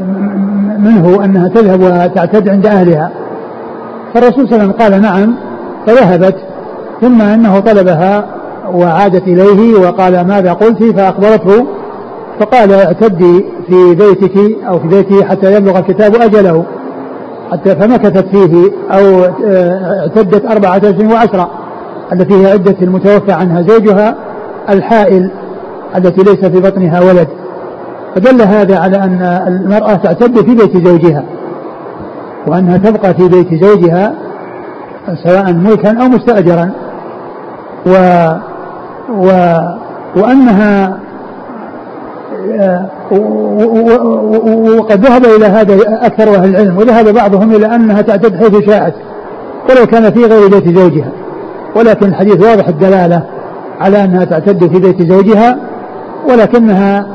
منه أنها تذهب وتعتد عند أهلها فالرسول صلى الله عليه وسلم قال نعم فذهبت ثم أنه طلبها وعادت إليه وقال ماذا قلت فأخبرته فقال اعتدي في بيتك أو في بيته حتى يبلغ الكتاب أجله حتى فمكثت فيه أو آه، اعتدت أربعة أشهر وعشرة التي هي عدة المتوفى عنها زوجها الحائل التي ليس في بطنها ولد. فدل هذا على أن المرأة تعتد في بيت زوجها وأنها تبقى في بيت زوجها سواء ملكا أو مستأجرا. و, و وأنها وقد ذهب إلى هذا أكثر أهل العلم وذهب بعضهم إلى أنها تعتد حيث شاءت ولو كان في غير بيت زوجها. ولكن الحديث واضح الدلالة على أنها تعتد في بيت زوجها ولكنها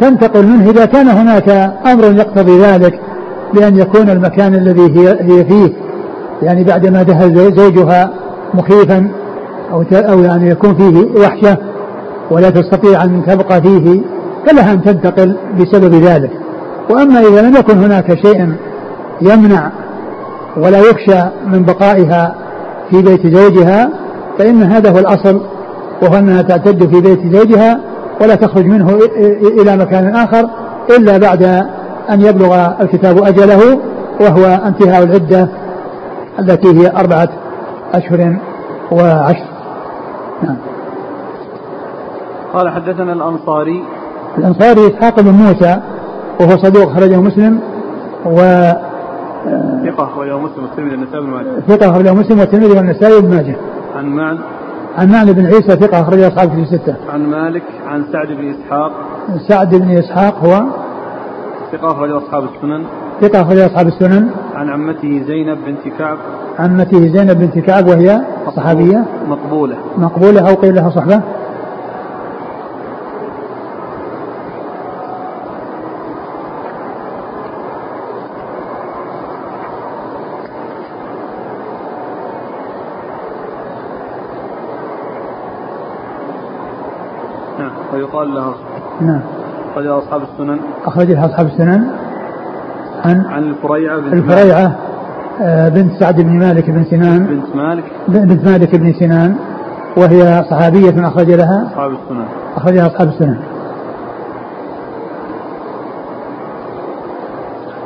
تنتقل منه إذا كان هناك أمر يقتضي ذلك بأن يكون المكان الذي هي, فيه. يعني بعدما دخل زوجها مخيفا أو أو يعني يكون فيه وحشة ولا تستطيع أن تبقى فيه فلها أن تنتقل بسبب ذلك. وأما إذا لم يكن هناك شيء يمنع ولا يخشى من بقائها في بيت زوجها فإن هذا هو الأصل وهو أنها تعتد في بيت زوجها ولا تخرج منه إلى مكان آخر إلا بعد أن يبلغ الكتاب أجله وهو انتهاء العدة التي هي أربعة أشهر وعشر. نعم. قال حدثنا الأنصاري. الأنصاري إسحاق بن موسى وهو صدوق خرجه مسلم و ثقة أخرجه مسلم والترمذي والنسائي بن ماجه. ثقة أخرجه مسلم والترمذي والنسائي بن ماجه. عن معن عن معن بن عيسى ثقة أخرجه أصحاب في الستة. عن مالك عن سعد بن إسحاق. سعد بن إسحاق هو؟ ثقة أخرجه أصحاب السنن. ثقة أخرجه أصحاب السنن. عن عمته زينب بنت كعب. عمته زينب بنت كعب وهي صحابية؟ مقبولة. مقبولة أو قيل لها صحبة؟ ويقال لها. نعم. أخرجها أصحاب السنن. أخرجها أصحاب السنن. عن عن الفريعة بنت الفريعة آه، بنت سعد بن مالك بن سنان. بنت مالك. بنت مالك بن سنان. وهي صحابية أخرج لها. أصحاب السنن أخرجها أصحاب السنن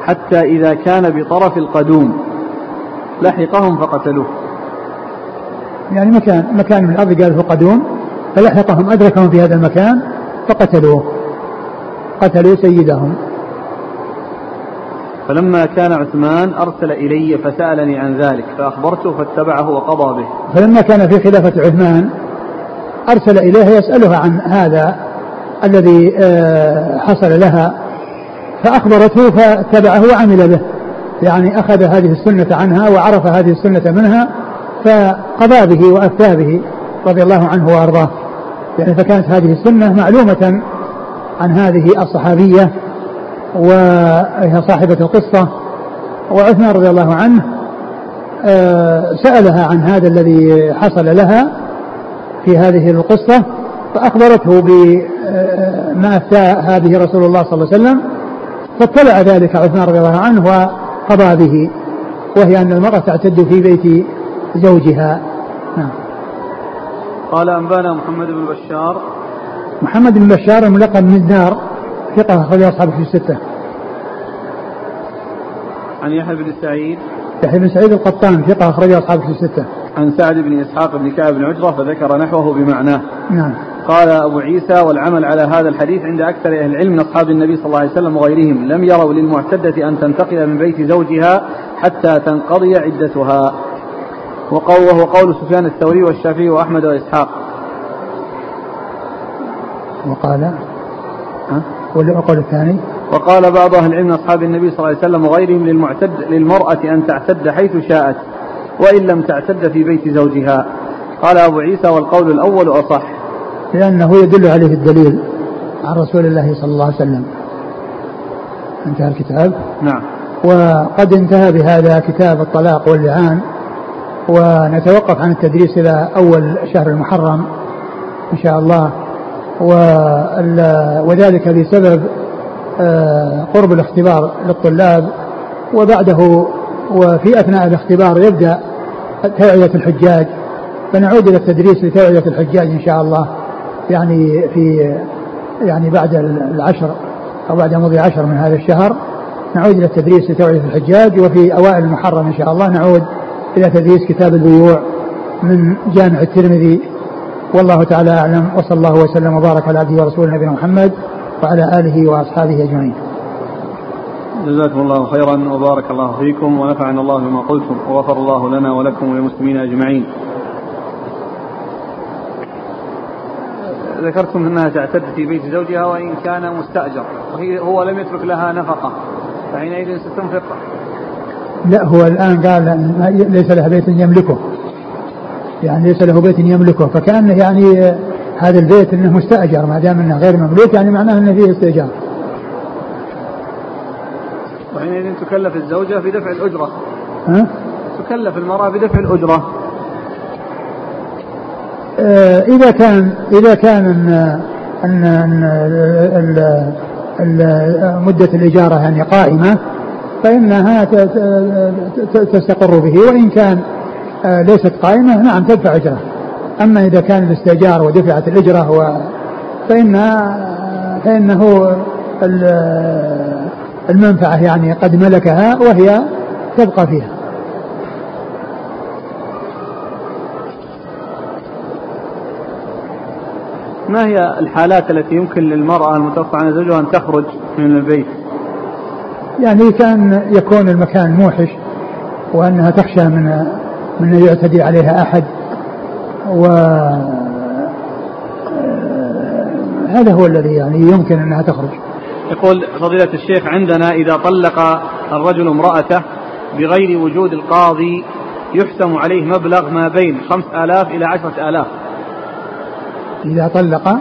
حتى إذا كان بطرف القدوم لحقهم فقتلوه. يعني مكان مكان من الأرض قال في القدوم فلحقهم أدركهم في هذا المكان فقتلوه. قتلوا سيدهم. فلما كان عثمان أرسل إلي فسألني عن ذلك فأخبرته فاتبعه وقضى به. فلما كان في خلافة عثمان أرسل إليه يسألها عن هذا الذي آه، حصل لها فأخبرته فاتبعه وعمل به. يعني أخذ هذه السنة عنها وعرف هذه السنة منها فقضى به وأفتى به رضي الله عنه وأرضاه. يعني فكانت هذه السنة معلومة عن هذه الصحابية وهي صاحبة القصة وعثمان رضي الله عنه آه، سألها عن هذا الذي حصل لها في هذه القصة فأخبرته بما أفتاها به رسول الله صلى الله عليه وسلم فاطلع ذلك عثمان رضي الله عنه وقضى به وهي أن المرأة تعتد في بيت زوجها. نعم. قال أنبانا محمد بن بشار. محمد بن بشار الملقب من الدار ثقة أخرج أصحابه في الستة. عن يحيى بن سعيد. يحيى بن سعيد القطان ثقة أخرج أصحابه في الستة. عن سعد بن إسحاق بن كعب بن عجرة فذكر نحوه بمعناه. نعم. قال أبو عيسى والعمل على هذا الحديث عند أكثر أهل العلم من أصحاب النبي صلى الله عليه وسلم وغيرهم. لم يروا للمعتدة أن تنتقل من بيت زوجها حتى تنقضي عدتها. وقول وهو قول سفيان الثوري والشافعي وأحمد وإسحاق. وقال والقول الثاني؟ وقال بعض أهل العلم أصحاب النبي صلى الله عليه وسلم وغيرهم للمعتد للمرأة أن تعتد حيث شاءت وإن لم تعتد في بيت زوجها. قال أبو عيسى والقول الأول أصح. لأنه يدل عليه الدليل عن رسول الله صلى الله عليه وسلم. انتهى الكتاب؟ نعم. وقد انتهى بهذا كتاب الطلاق واللعان ونتوقف عن التدريس إلى أول شهر المحرم إن شاء الله. وذلك بسبب آه، قرب الاختبار للطلاب وبعده وفي أثناء الاختبار يبدأ توعية الحجاج فنعود إلى التدريس لتوعية الحجاج إن شاء الله يعني في يعني بعد العشر أو بعد مضي عشر من هذا الشهر نعود إلى التدريس لتوعية الحجاج وفي أوائل المحرم إن شاء الله نعود إلى تدريس كتاب البيوع من جامع الترمذي والله تعالى أعلم وصلى الله وسلم وبارك على عبده ورسوله نبينا محمد وعلى آله وأصحابه أجمعين. جزاكم الله خيرا وبارك الله فيكم ونفعنا الله بما قلتم وغفر الله لنا ولكم وللمسلمين أجمعين. ذكرتم أنها تعتد في بيت زوجها وإن كان مستأجر وهي هو لم يترك لها نفقة فحينئذ ستنفق. لا هو الآن قال ليس لها بيت يملكه. يعني ليس له بيت يملكه فكأنه يعني هذا البيت إنه مستأجر ما دام إنه غير مملوك يعني معناه إنه فيه استئجار. وحينئذ تكلف الزوجة بدفع الأجرة. ها؟ تكلف المرأة بدفع الأجرة. آه، إذا كان إذا كان أن أن مدة الإجارة يعني قائمة فإنها تستقر به وإن كان آه، ليست قائمة نعم تدفع أجرة أما إذا كان الاستئجار ودفعت الأجرة و فإن فإنه المنفعة يعني قد ملكها وهي تبقى فيها ما هي الحالات التي يمكن للمرأة المتوفى عنها زوجها أن تخرج من البيت؟ يعني كان يكون المكان موحش وأنها تخشى من من أن يعتدي عليها أحد و هذا هو الذي يعني يمكن أنها تخرج. يقول فضيلة الشيخ عندنا إذا طلق الرجل امرأته بغير وجود القاضي يحسم عليه مبلغ ما بين خمس آلاف إلى عشرة آلاف. إذا طلق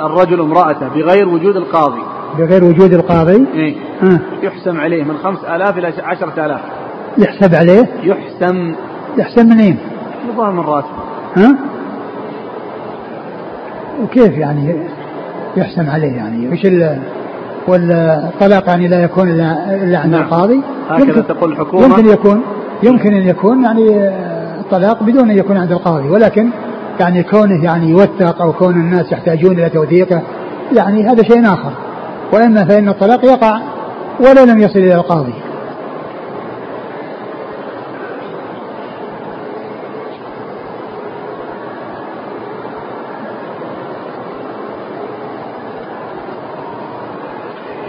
الرجل امرأته بغير وجود القاضي. بغير وجود القاضي؟ إيه؟ آه. يحسم عليه من خمس آلاف إلى عشرة آلاف. يحسب عليه؟ يحسم يحسم من أين يظهر من راتب ها؟ وكيف يعني يحسم عليه يعني؟ وش والطلاق يعني لا يكون الا عند نعم. القاضي؟ هكذا تقول الحكومة. يمكن يكون يمكن أن يكون يعني الطلاق بدون أن يكون عند القاضي ولكن يعني كونه يعني يوثق أو كون الناس يحتاجون إلى توثيقه يعني هذا شيء آخر. وأما فإن الطلاق يقع ولو لم يصل إلى القاضي.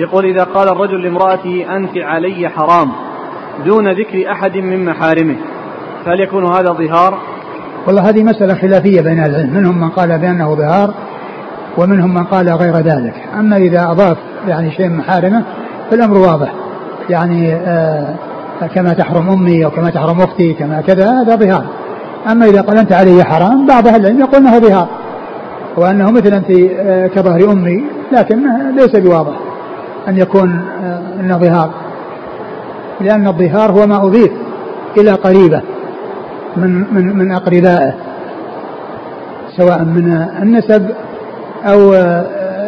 يقول إذا قال الرجل لامرأته أنت علي حرام دون ذكر أحد من محارمه فهل يكون هذا ظهار؟ والله هذه مسألة خلافية بين العلم منهم من قال بأنه ظهار ومنهم من قال غير ذلك. أما إذا أضاف يعني شيء من محارمة فالأمر واضح يعني آه كما تحرم أمي أو كما تحرم أختي كما كذا هذا ظهار. أما إذا قال أنت علي حرام بعض أهل العلم يقول أنه ظهار وأنه مثل أنت آه كظهر أمي لكن ليس بواضح. أن يكون آه أنه ظهار لأن الظهار هو ما أضيف إلى قريبة من من من أقربائه سواء من النسب أو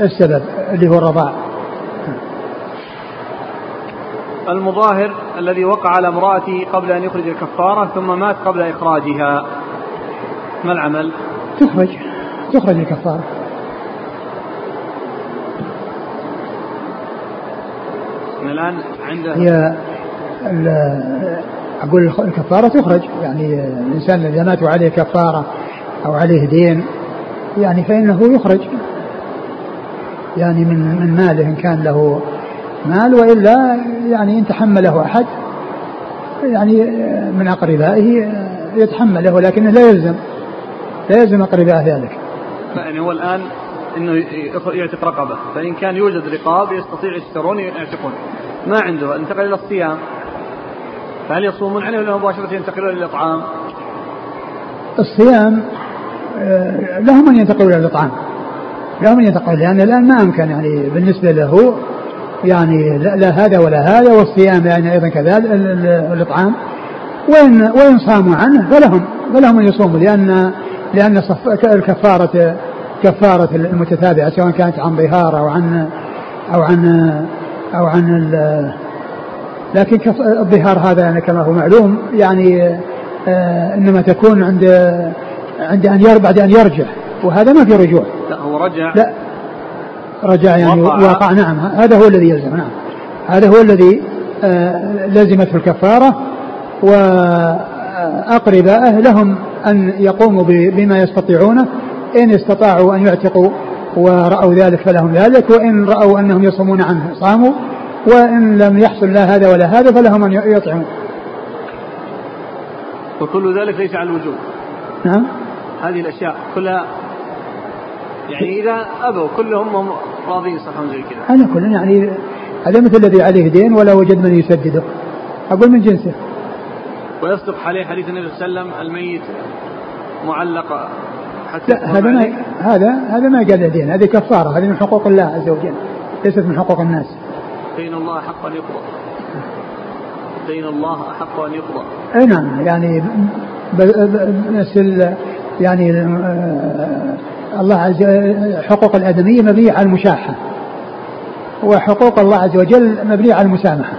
السبب اللي هو الرضاع. المظاهر الذي وقع على امرأته قبل أن يخرج الكفارة ثم مات قبل إخراجها. ما العمل؟ تخرج تخرج الكفارة. الآن عنده هي أقول الكفارة تخرج. يعني الإنسان إذا مات عليه كفارة أو عليه دين يعني فإنه يخرج. يعني من من ماله إن كان له مال وإلا يعني إن تحمله أحد يعني من أقربائه يتحمله ولكنه لا يلزم لا يلزم أقرباء ذلك. يعني هو الآن إنه يعتق رقبه فإن كان يوجد رقاب يستطيع يشترون يعتقون. ما عنده. انتقل إلى الصيام. فهل يصومون عليه ولا مباشرة ينتقلون إلى الإطعام؟ الصيام لهم ان ينتقلوا إلى الإطعام. لهم ان ينتقلوا لأن الآن ما أمكن يعني بالنسبة له يعني لا هذا ولا هذا والصيام يعني أيضا كذلك الإطعام. وان وإن صاموا عنه فلهم فلهم أن يصوموا لأن لأن الكفارة كفارة المتتابعة سواء كانت عن ظهار أو عن أو عن أو عن لكن الظهار هذا يعني كما هو معلوم يعني آه إنما تكون عند عند أن يرجع بعد أن يرجع وهذا ما في رجوع. لا هو رجع. لا. رجع يعني وقع, وقع نعم. هذا هو الذي يلزم نعم. هذا هو الذي آه لزمته الكفارة واقربائه لهم أن يقوموا بما يستطيعونه إن استطاعوا أن يعتقوا ورأوا ذلك فلهم ذلك وإن رأوا أنهم يصومون عنه صاموا وإن لم يحصل لا هذا ولا هذا فلهم أن يطعموا. وكل ذلك ليس على الوجوب. نعم. هذه الأشياء كلها يعني إذا أبوا كلهم راضين صح زي كذا؟ هذا كله يعني هذا مثل الذي عليه دين ولا وجد من يسدده. أقول من جنسه. ويصدق عليه حديث النبي صلى الله عليه وسلم الميت معلق لا هذا ما هذا هذا ما قال دين هذه كفارة هذه من حقوق الله عز وجل ليست من حقوق الناس. دين الله أحق أن يقضى. دين الله أحق أن يقضى. أي نعم يعني مثل يعني الله عز حقوق الآدمية مبنية على المشاحة وحقوق الله عز وجل مبنية على المسامحة.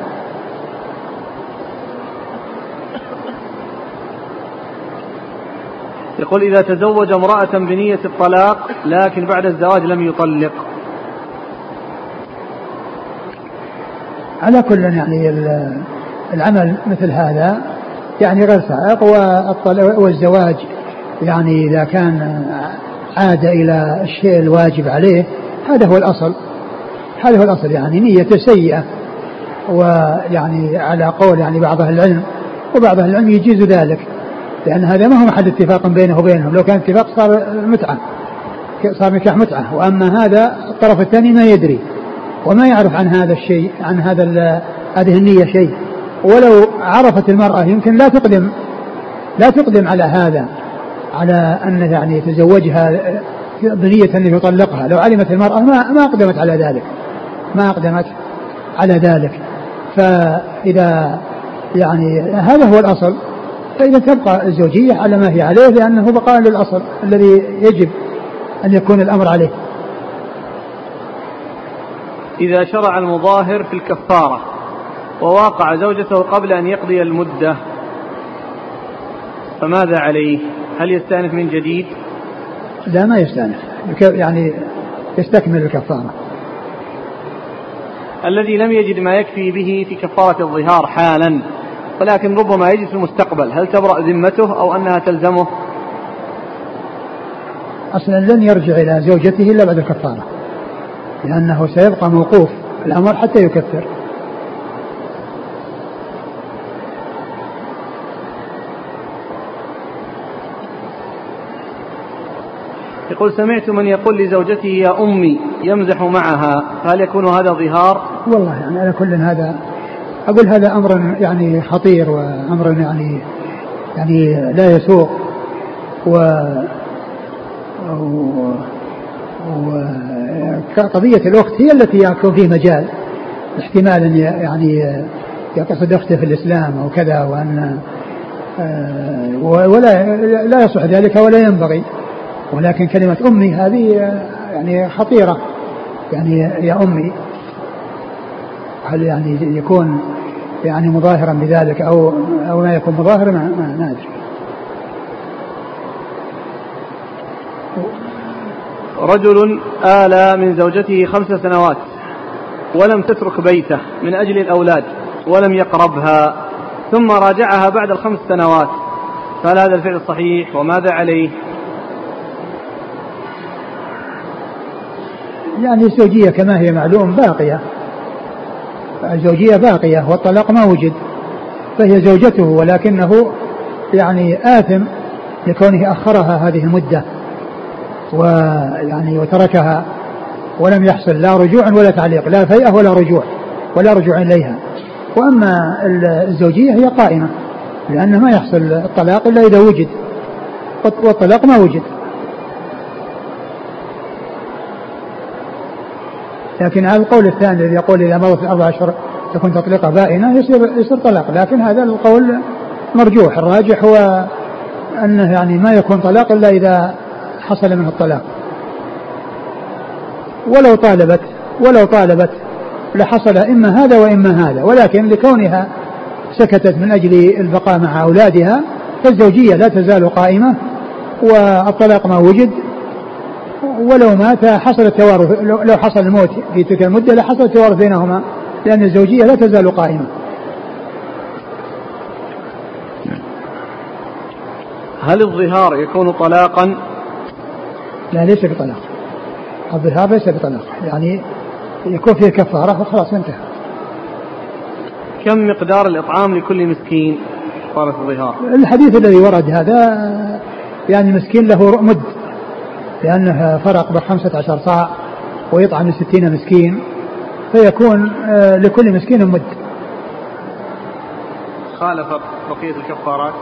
يقول إذا تزوج امرأة بنية الطلاق لكن بعد الزواج لم يطلق. على كل يعني العمل مثل هذا يعني غير سائق والزواج يعني إذا كان عاد إلى الشيء الواجب عليه هذا هو الأصل. هذا هو الأصل يعني نيته سيئة. ويعني على قول يعني بعض أهل العلم وبعض أهل العلم يجيز ذلك. لأن هذا ما هو محل اتفاق بينه وبينهم. لو كان اتفاق صار متعة. صار نكاح متعة. وأما هذا الطرف الثاني ما يدري. وما يعرف عن هذا الشيء عن هذا هذه النية شيء. ولو عرفت المرأة يمكن لا تقدم لا تقدم على هذا على أن يعني يتزوجها بنية أن يطلقها. لو علمت المرأة ما ما أقدمت على ذلك. ما أقدمت على ذلك. فإذا يعني هذا هو الأصل. فإذا تبقى الزوجية على ما هي عليه لأنه بقاء للأصل الذي يجب أن يكون الأمر عليه إذا شرع المظاهر في الكفارة وواقع زوجته قبل أن يقضي المدة فماذا عليه؟ هل يستأنف من جديد؟ لا ما يستأنف يعني يستكمل الكفارة الذي لم يجد ما يكفي به في كفارة الظهار حالا ولكن ربما يجد في المستقبل. هل تبرأ ذمته أو أنها تلزمه؟ أصلا لن يرجع إلى زوجته إلا بعد الكفارة لأنه سيبقى موقوف الأمر حتى يكفر. يقول سمعت من يقول لزوجته يا أمي يمزح معها. هل يكون هذا ظهار؟ والله يعني على كل هذا أقول هذا أمر يعني خطير وأمر يعني يعني لا يسوق و وقضية الأخت هي التي يكون فيه مجال احتمال أن يعني يقصد أخته في الإسلام أو كذا وأن آه، ولا لا يصح ذلك ولا ينبغي. ولكن كلمة أمي هذه يعني خطيرة. يعني يا أمي. هل يعني يكون يعني مظاهرا بذلك أو أو ما يكون مظاهرا؟ ما, ما, ما أدري. رجل آلى من زوجته خمس سنوات ولم تترك بيته من أجل الأولاد ولم يقربها ثم راجعها بعد الخمس سنوات. فهل هذا الفعل صحيح وماذا عليه؟ يعني الزوجية كما هي معلوم باقية. الزوجية باقية والطلاق ما وجد فهي زوجته ولكنه يعني آثم لكونه أخرها هذه المدة ويعني وتركها ولم يحصل لا رجوع ولا تعليق لا فيئة ولا رجوع ولا رجوع إليها. وأما الزوجية هي قائمة لأنه ما يحصل الطلاق إلا إذا وجد والطلاق ما وجد. لكن على القول الثاني الذي يقول إذا مضت الأربع أشهر تكون تطليقة بائنة يصير يصير طلاق. لكن هذا القول مرجوح. الراجح هو أنه يعني ما يكون طلاق إلا إذا حصل منه الطلاق. ولو طالبت ولو طالبت لحصل إما هذا وإما هذا. ولكن لكونها سكتت من أجل البقاء مع أولادها فالزوجية لا تزال قائمة والطلاق ما وجد. ولو مات حصل التوارث لو حصل الموت في تلك المدة لحصل التوارث بينهما لأن الزوجية لا تزال قائمة. هل الظهار يكون طلاقا؟ لا ليس بطلاق. الظهار ليس بطلاق. يعني يكون فيه كفارة وخلاص انتهى. كم مقدار الإطعام لكل مسكين صارت الظهار؟ الحديث الذي ورد هذا يعني مسكين له مد. لأنه فرق بخمسة عشر صاع ويطعم ستين مسكين فيكون آه، لكل مسكين مد. خالف بقية الكفارات؟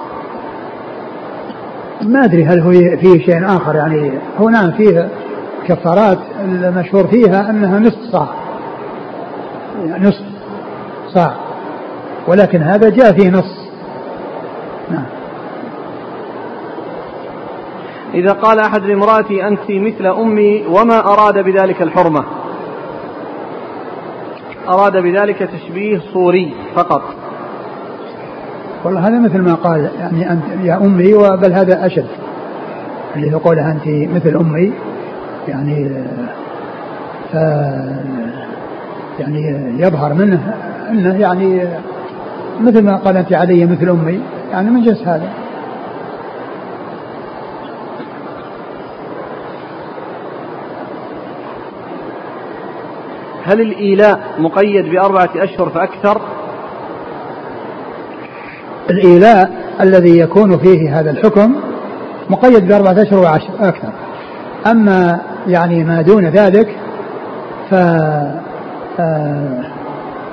ما أدري هل هو فيه شيء آخر يعني هو نعم فيه كفارات المشهور فيها أنها نصف صاع. يعني نصف صاع. ولكن هذا جاء فيه نص. إذا قال أحد لامرأتي أنت مثل أمي وما أراد بذلك الحرمة؟ أراد بذلك تشبيه صوري فقط. والله هذا مثل ما قال يعني أنت يا أمي بل هذا أشد. اللي هو قولها أنت مثل أمي يعني ف يعني يظهر منه أنه يعني مثل ما قال أنت علي مثل أمي يعني من جنس هذا. هل الإيلاء مقيد بأربعة أشهر فأكثر؟ الإيلاء الذي يكون فيه هذا الحكم مقيد بأربعة أشهر وأكثر. أما يعني ما دون ذلك ف آه،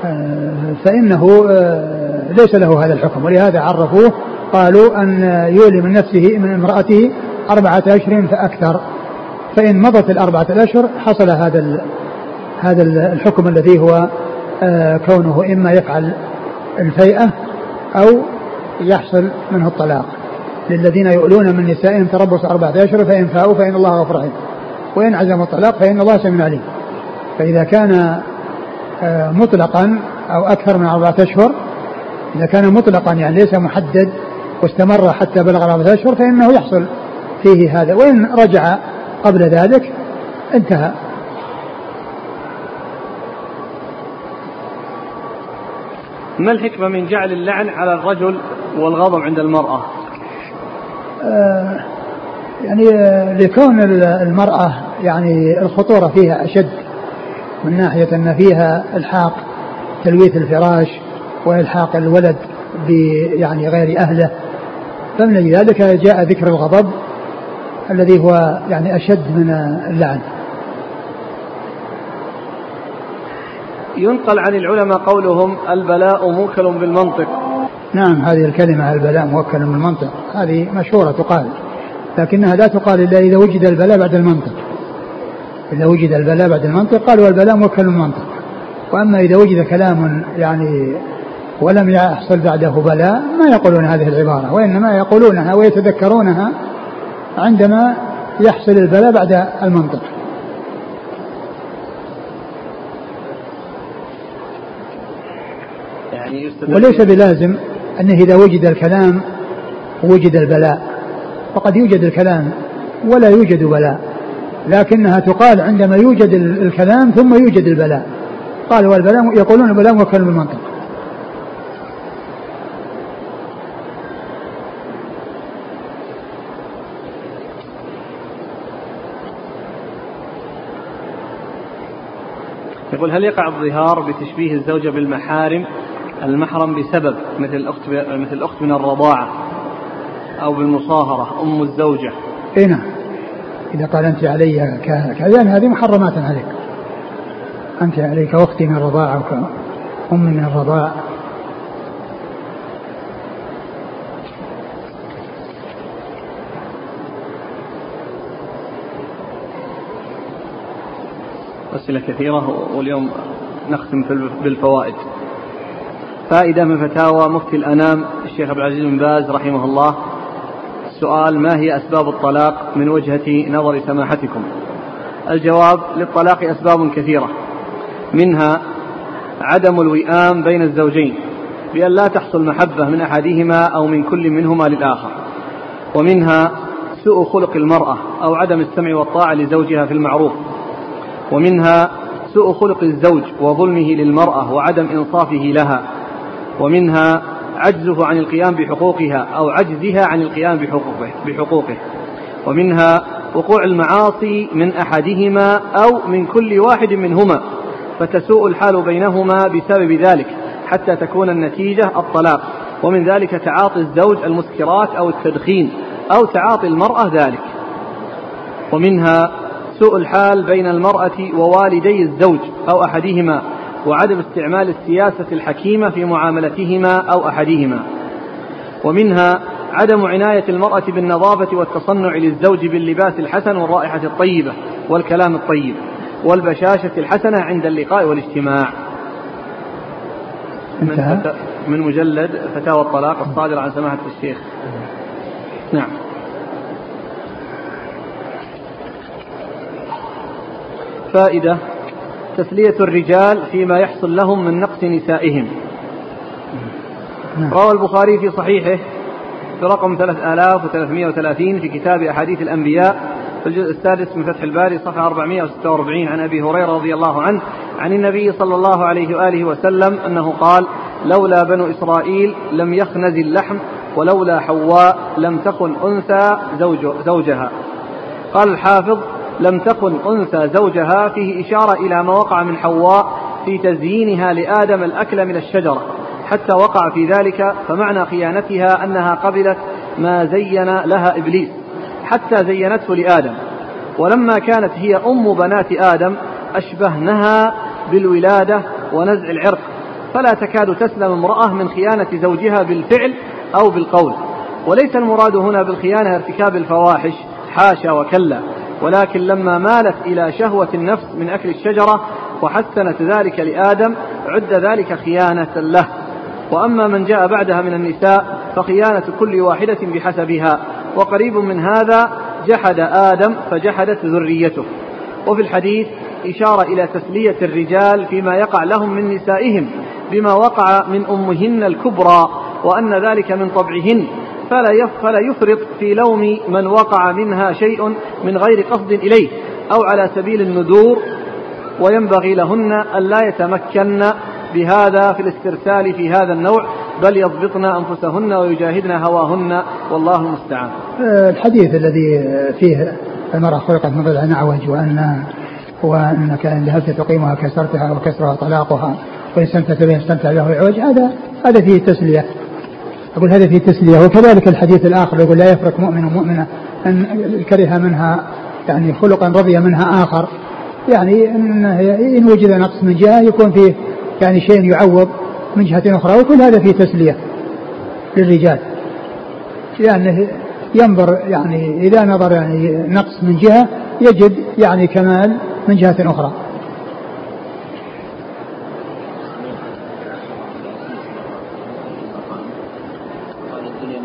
آه، فإنه آه، ليس له هذا الحكم. ولهذا عرفوه قالوا أن يولي من نفسه من امرأته أربعة أشهر فأكثر. فإن مضت الأربعة الأشهر حصل هذا هذا الحكم الذي هو كونه إما يفعل الفيئة أو يحصل منه الطلاق. للذين يؤلون من نسائهم تربص أربعة أشهر فإن فاءوا فإن الله غفور رحيم. وإن عزموا الطلاق فإن الله سميع عليم. فإذا كان آه، مطلقا أو أكثر من أربعة أشهر إذا كان مطلقا يعني ليس محدد واستمر حتى بلغ أربعة أشهر فإنه يحصل فيه هذا. وإن رجع قبل ذلك انتهى. ما الحكمة من جعل اللعن على الرجل والغضب عند المرأة؟ آه يعني لكون المرأة يعني الخطورة فيها أشد من ناحية أن فيها إلحاق تلويث الفراش وإلحاق الولد يعني غير أهله. فمن ذلك جاء ذكر الغضب الذي هو يعني أشد من اللعن. ينقل عن العلماء قولهم البلاء موكل بالمنطق. نعم هذه الكلمة البلاء موكل بالمنطق هذه مشهورة تقال لكنها لا تقال إلا إذا وجد البلاء بعد المنطق. إذا وجد البلاء بعد المنطق قالوا البلاء موكل بالمنطق. وأما إذا وجد كلام يعني ولم يحصل بعده بلاء ما يقولون هذه العبارة وإنما يقولونها ويتذكرونها عندما يحصل البلاء بعد المنطق. يعني وليس بلازم أنه إذا وجد الكلام وجد البلاء. فقد يوجد الكلام ولا يوجد بلاء. لكنها تقال عندما يوجد الكلام ثم يوجد البلاء. قال والبلاء يقولون البلاء موكل بالمنطق يقول هل يقع الظهار بتشبيه الزوجة بالمحارم المحرم بسبب مثل الأخت مثل الأخت من الرضاعة أو بالمصاهرة أم الزوجة. اي نعم. إذا قال أنت علي كذا هذه محرمات عليك. أنت علي كأختي من الرضاعة وكأم من الرضاعة أسئلة كثيرة واليوم نختم بالفوائد. فائدة من فتاوى مفتي الأنام الشيخ عبد العزيز بن باز رحمه الله. السؤال ما هي أسباب الطلاق من وجهة نظر سماحتكم؟ الجواب للطلاق أسباب كثيرة. منها عدم الوئام بين الزوجين بأن لا تحصل محبة من أحدهما أو من كل منهما للآخر. ومنها سوء خلق المرأة أو عدم السمع والطاعة لزوجها في المعروف. ومنها سوء خلق الزوج وظلمه للمرأة وعدم إنصافه لها. ومنها عجزه عن القيام بحقوقها أو عجزها عن القيام بحقوقه, بحقوقه. ومنها وقوع المعاصي من أحدهما أو من كل واحد منهما فتسوء الحال بينهما بسبب ذلك حتى تكون النتيجة الطلاق. ومن ذلك تعاطي الزوج المسكرات أو التدخين أو تعاطي المرأة ذلك. ومنها سوء الحال بين المرأة ووالدي الزوج أو أحدهما وعدم استعمال السياسة الحكيمة في معاملتهما أو أحدهما. ومنها عدم عناية المرأة بالنظافة والتصنع للزوج باللباس الحسن والرائحة الطيبة والكلام الطيب والبشاشة الحسنة عند اللقاء والاجتماع. من, من مجلد فتاوى الطلاق الصادر عن سماحة الشيخ. نعم. فائدة. تسلية الرجال فيما يحصل لهم من نقص نسائهم نعم. روى البخاري في صحيحه برقم 3330 في كتاب أحاديث الأنبياء في الجزء السادس من فتح الباري صفحة 446 عن أبي هريرة رضي الله عنه عن النبي صلى الله عليه وآله وسلم أنه قال لولا بنو إسرائيل لم يخنز اللحم ولولا حواء لم تخن أنثى زوج زوجها قال الحافظ لم تكن أنثى زوجها فيه إشارة إلى ما وقع من حواء في تزيينها لآدم الأكل من الشجرة. حتى وقع في ذلك فمعنى خيانتها أنها قبلت ما زين لها إبليس حتى زينته لآدم. ولما كانت هي أم بنات آدم أشبهنها بالولادة ونزع العرق. فلا تكاد تسلم امرأة من خيانة زوجها بالفعل أو بالقول. وليس المراد هنا بالخيانة ارتكاب الفواحش حاشا وكلا. ولكن لما مالت إلى شهوة النفس من أكل الشجرة وحسنت ذلك لآدم عد ذلك خيانة له. وأما من جاء بعدها من النساء فخيانة كل واحدة بحسبها. وقريب من هذا جحد آدم فجحدت ذريته. وفي الحديث إشارة إلى تسلية الرجال فيما يقع لهم من نسائهم بما وقع من أمهن الكبرى وأن ذلك من طبعهن. فلا فلا يفرط في لوم من وقع منها شيء من غير قصد إليه أو على سبيل الندور وينبغي لهن ألا يتمكن بهذا في الاسترسال في هذا النوع بل يضبطن أنفسهن ويجاهدن هواهن والله المستعان. الحديث الذي فيه المرأة خلقت من ضلع أعوج وأن وأنك إن ذهبت تقيمها كسرتها وكسرها طلاقها وإن استمتعت بها استمتع له العوج هذا هذا فيه تسلية. أقول هذا فيه تسلية. وكذلك الحديث الآخر يقول لا يفرق مؤمن ومؤمنة أن كره منها يعني خلقا رضي منها آخر. يعني إن, إن وجد نقص من جهة يكون فيه يعني شيء يعوض من جهة أخرى. وكل هذا فيه تسلية للرجال. لأنه ينظر يعني إذا نظر يعني نقص من جهة يجد يعني كمال من جهة أخرى.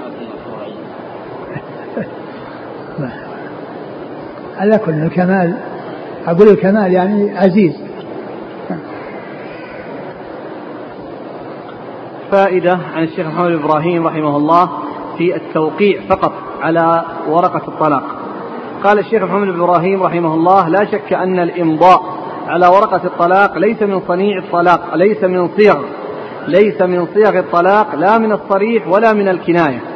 على كل الكمال أقول الكمال يعني عزيز. فائدة عن الشيخ محمد إبراهيم رحمه الله في التوقيع فقط على ورقة الطلاق. قال الشيخ محمد بن إبراهيم رحمه الله لا شك أن الإمضاء على ورقة الطلاق ليس من صنيع الطلاق ليس من صيغ ليس من صيغ الطلاق لا من الصريح ولا من الكناية.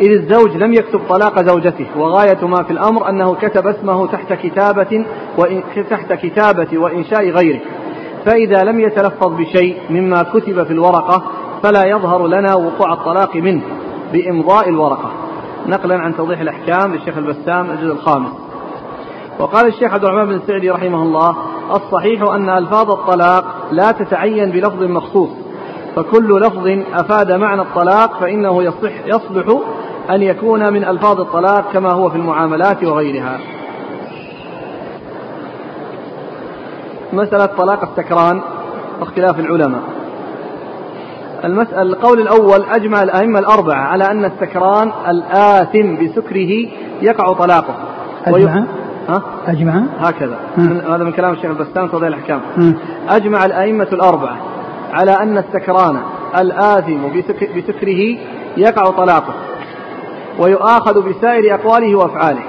إذ الزوج لم يكتب طلاق زوجته وغاية ما في الأمر أنه كتب اسمه تحت كتابة وإن تحت كتابة وإنشاء غيره. فإذا لم يتلفظ بشيء مما كتب في الورقة فلا يظهر لنا وقوع الطلاق منه بإمضاء الورقة. نقلا عن توضيح الأحكام للشيخ البسام الجزء الخامس. وقال الشيخ عبد الرحمن بن سعدي رحمه الله الصحيح أن ألفاظ الطلاق لا تتعين بلفظ مخصوص. فكل لفظ أفاد معنى الطلاق فإنه يصح يصلح أن يكون من ألفاظ الطلاق كما هو في المعاملات وغيرها. مسألة طلاق السكران واختلاف العلماء. المسألة القول الأول أجمع الأئمة الأربعة على أن السكران الآثم بسكره يقع طلاقه. أجمع؟ ها؟ أجمع؟ هكذا. هذا من كلام الشيخ البستان توضيح الأحكام أجمع الأئمة الأربعة. على أن السكران الآثم بسكره يقع طلاقه ويؤاخذ بسائر أقواله وأفعاله.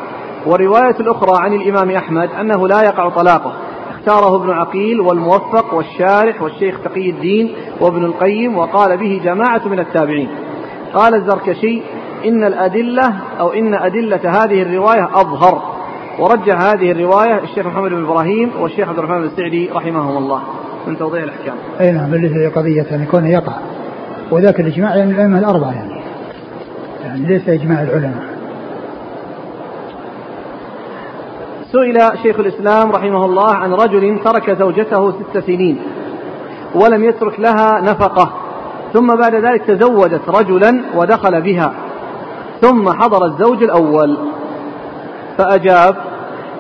والرواية الأخرى عن الإمام أحمد أنه لا يقع طلاقه. اختاره ابن عقيل والموفق والشارح والشيخ تقي الدين وابن القيم وقال به جماعة من التابعين. قال الزركشي إن الأدلة أو إن أدلة هذه الرواية أظهر. ورجح هذه الرواية الشيخ محمد بن إبراهيم والشيخ عبد الرحمن بن السعدي رحمهم الله. من توضيح الأحكام. أي نعم اللي هي قضية أن يكون يقع. وذاك الإجماع يعني الأئمة الأربعة يعني. يعني ليس إجماع العلماء. سئل شيخ الإسلام رحمه الله عن رجل ترك زوجته ست سنين ولم يترك لها نفقة ثم بعد ذلك تزوجت رجلا ودخل بها ثم حضر الزوج الأول فأجاب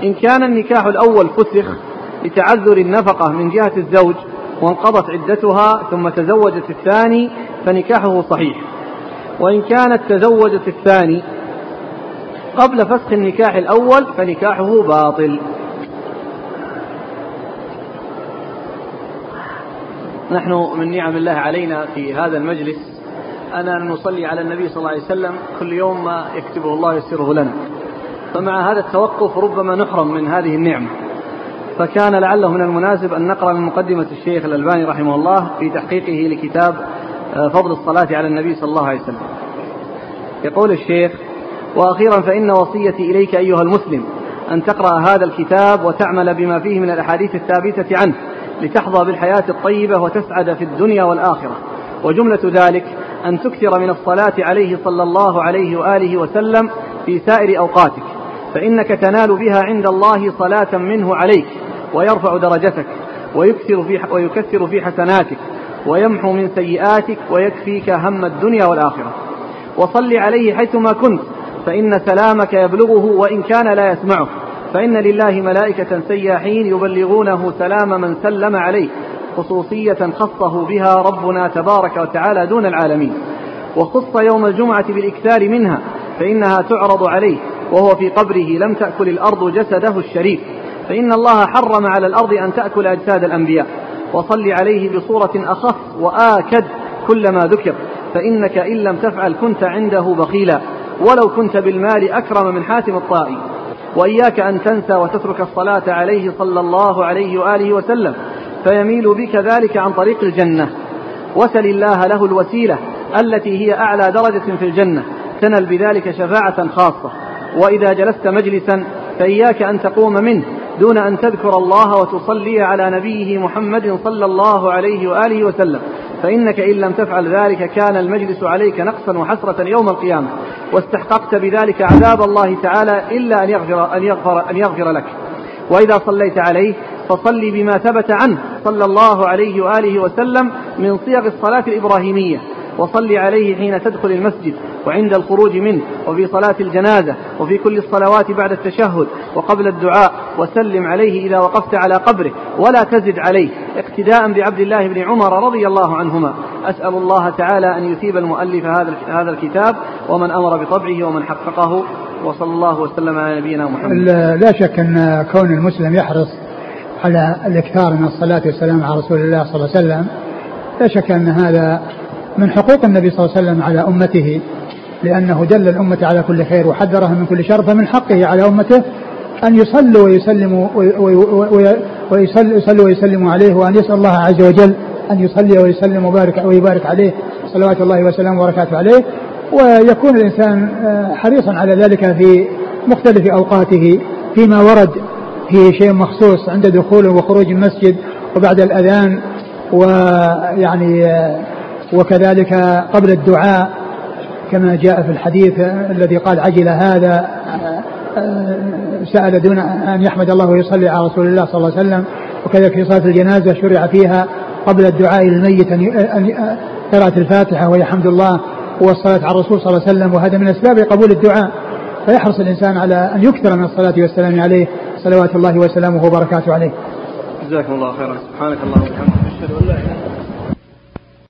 إن كان النكاح الأول فسخ لتعذر النفقة من جهة الزوج وانقضت عدتها ثم تزوجت الثاني فنكاحه صحيح. وإن كانت تزوجت الثاني قبل فسخ النكاح الأول فنكاحه باطل. نحن من نعم الله علينا في هذا المجلس أن نصلي على النبي صلى الله عليه وسلم كل يوم ما يكتبه الله يسره لنا. فمع هذا التوقف ربما نحرم من هذه النعمة. فكان لعله من المناسب أن نقرأ من مقدمة الشيخ الألباني رحمه الله في تحقيقه لكتاب آه، فضل الصلاة على النبي صلى الله عليه وسلم. يقول الشيخ وأخيرا فإن وصيتي إليك أيها المسلم أن تقرأ هذا الكتاب وتعمل بما فيه من الأحاديث الثابتة عنه لتحظى بالحياة الطيبة وتسعد في الدنيا والآخرة. وجملة ذلك أن تكثر من الصلاة عليه صلى الله عليه وآله وسلم في سائر أوقاتك فإنك تنال بها عند الله صلاة منه عليك. ويرفع درجتك ويكثر في ويكثر في حسناتك ويمحو من سيئاتك ويكفيك هم الدنيا والآخرة. وصل عليه حيثما كنت فإن سلامك يبلغه وإن كان لا يسمعه. فإن لله ملائكة سياحين يبلغونه سلام من سلم عليه خصوصية خصه بها ربنا تبارك وتعالى دون العالمين. وخص يوم الجمعة بالإكثار منها فإنها تعرض عليه وهو في قبره لم تأكل الأرض جسده الشريف. فإن الله حرم على الأرض أن تأكل أجساد الأنبياء. وصل عليه بصورة أخف وآكد كلما ذكر. فإنك إن لم تفعل كنت عنده بخيلا. ولو كنت بالمال أكرم من حاتم الطائي. وإياك أن تنسى وتترك الصلاة عليه صلى الله عليه وآله وسلم. فيميل بك ذلك عن طريق الجنة. وسل الله له الوسيلة التي هي أعلى درجة في الجنة. تنل بذلك شفاعة خاصة. وإذا جلست مجلسا فإياك أن تقوم منه. دون أن تذكر الله وتصلي على نبيه محمد صلى الله عليه وآله وسلم. فإنك إن لم تفعل ذلك كان المجلس عليك نقصا وحسرة يوم القيامة. واستحققت بذلك عذاب الله تعالى إلا أن يغفر, أن يغفر, أن يغفر لك. وإذا صليت عليه فصل بما ثبت عنه صلى الله عليه وآله وسلم من صيغ الصلاة الإبراهيمية. وصل عليه حين تدخل المسجد. وعند الخروج منه وفي صلاة الجنازة وفي كل الصلوات بعد التشهد وقبل الدعاء وسلم عليه إذا وقفت على قبره ولا تزد عليه اقتداء بعبد الله بن عمر رضي الله عنهما. أسأل الله تعالى أن يثيب المؤلف هذا هذا الكتاب ومن أمر بطبعه ومن حققه وصلى الله وسلم على نبينا محمد. لا شك أن كون المسلم يحرص على الإكثار من الصلاة والسلام على رسول الله صلى الله عليه وسلم لا شك أن هذا من حقوق النبي صلى الله عليه وسلم على أمته. لأنه دل الأمة على كل خير وحذرها من كل شر فمن حقه على أمته أن يصلوا ويسلموا ويصلوا ويسلموا عليه وأن يسأل الله عز وجل أن يصلي ويسلم ويبارك ويبارك عليه. صلوات الله وسلامه وبركاته عليه. ويكون الإنسان آه، حريصا على ذلك في مختلف أوقاته. فيما ورد في شيء مخصوص عند دخول وخروج المسجد وبعد الأذان ويعني آه، وكذلك قبل الدعاء كما جاء في الحديث الذي قال عجل هذا سأل دون أن يحمد الله ويصلي على رسول الله صلى الله عليه وسلم وكذلك في صلاة الجنازة شرع فيها قبل الدعاء للميت أن قراءة الفاتحة وهي حمد الله والصلاة على الرسول صلى الله عليه وسلم وهذا من أسباب قبول الدعاء. فيحرص الإنسان على أن يكثر من الصلاة والسلام عليه. صلوات الله وسلامه وبركاته عليه. جزاكم الله خيرا. سبحانك اللهم وبحمدك. أشهد أن لا إله إلا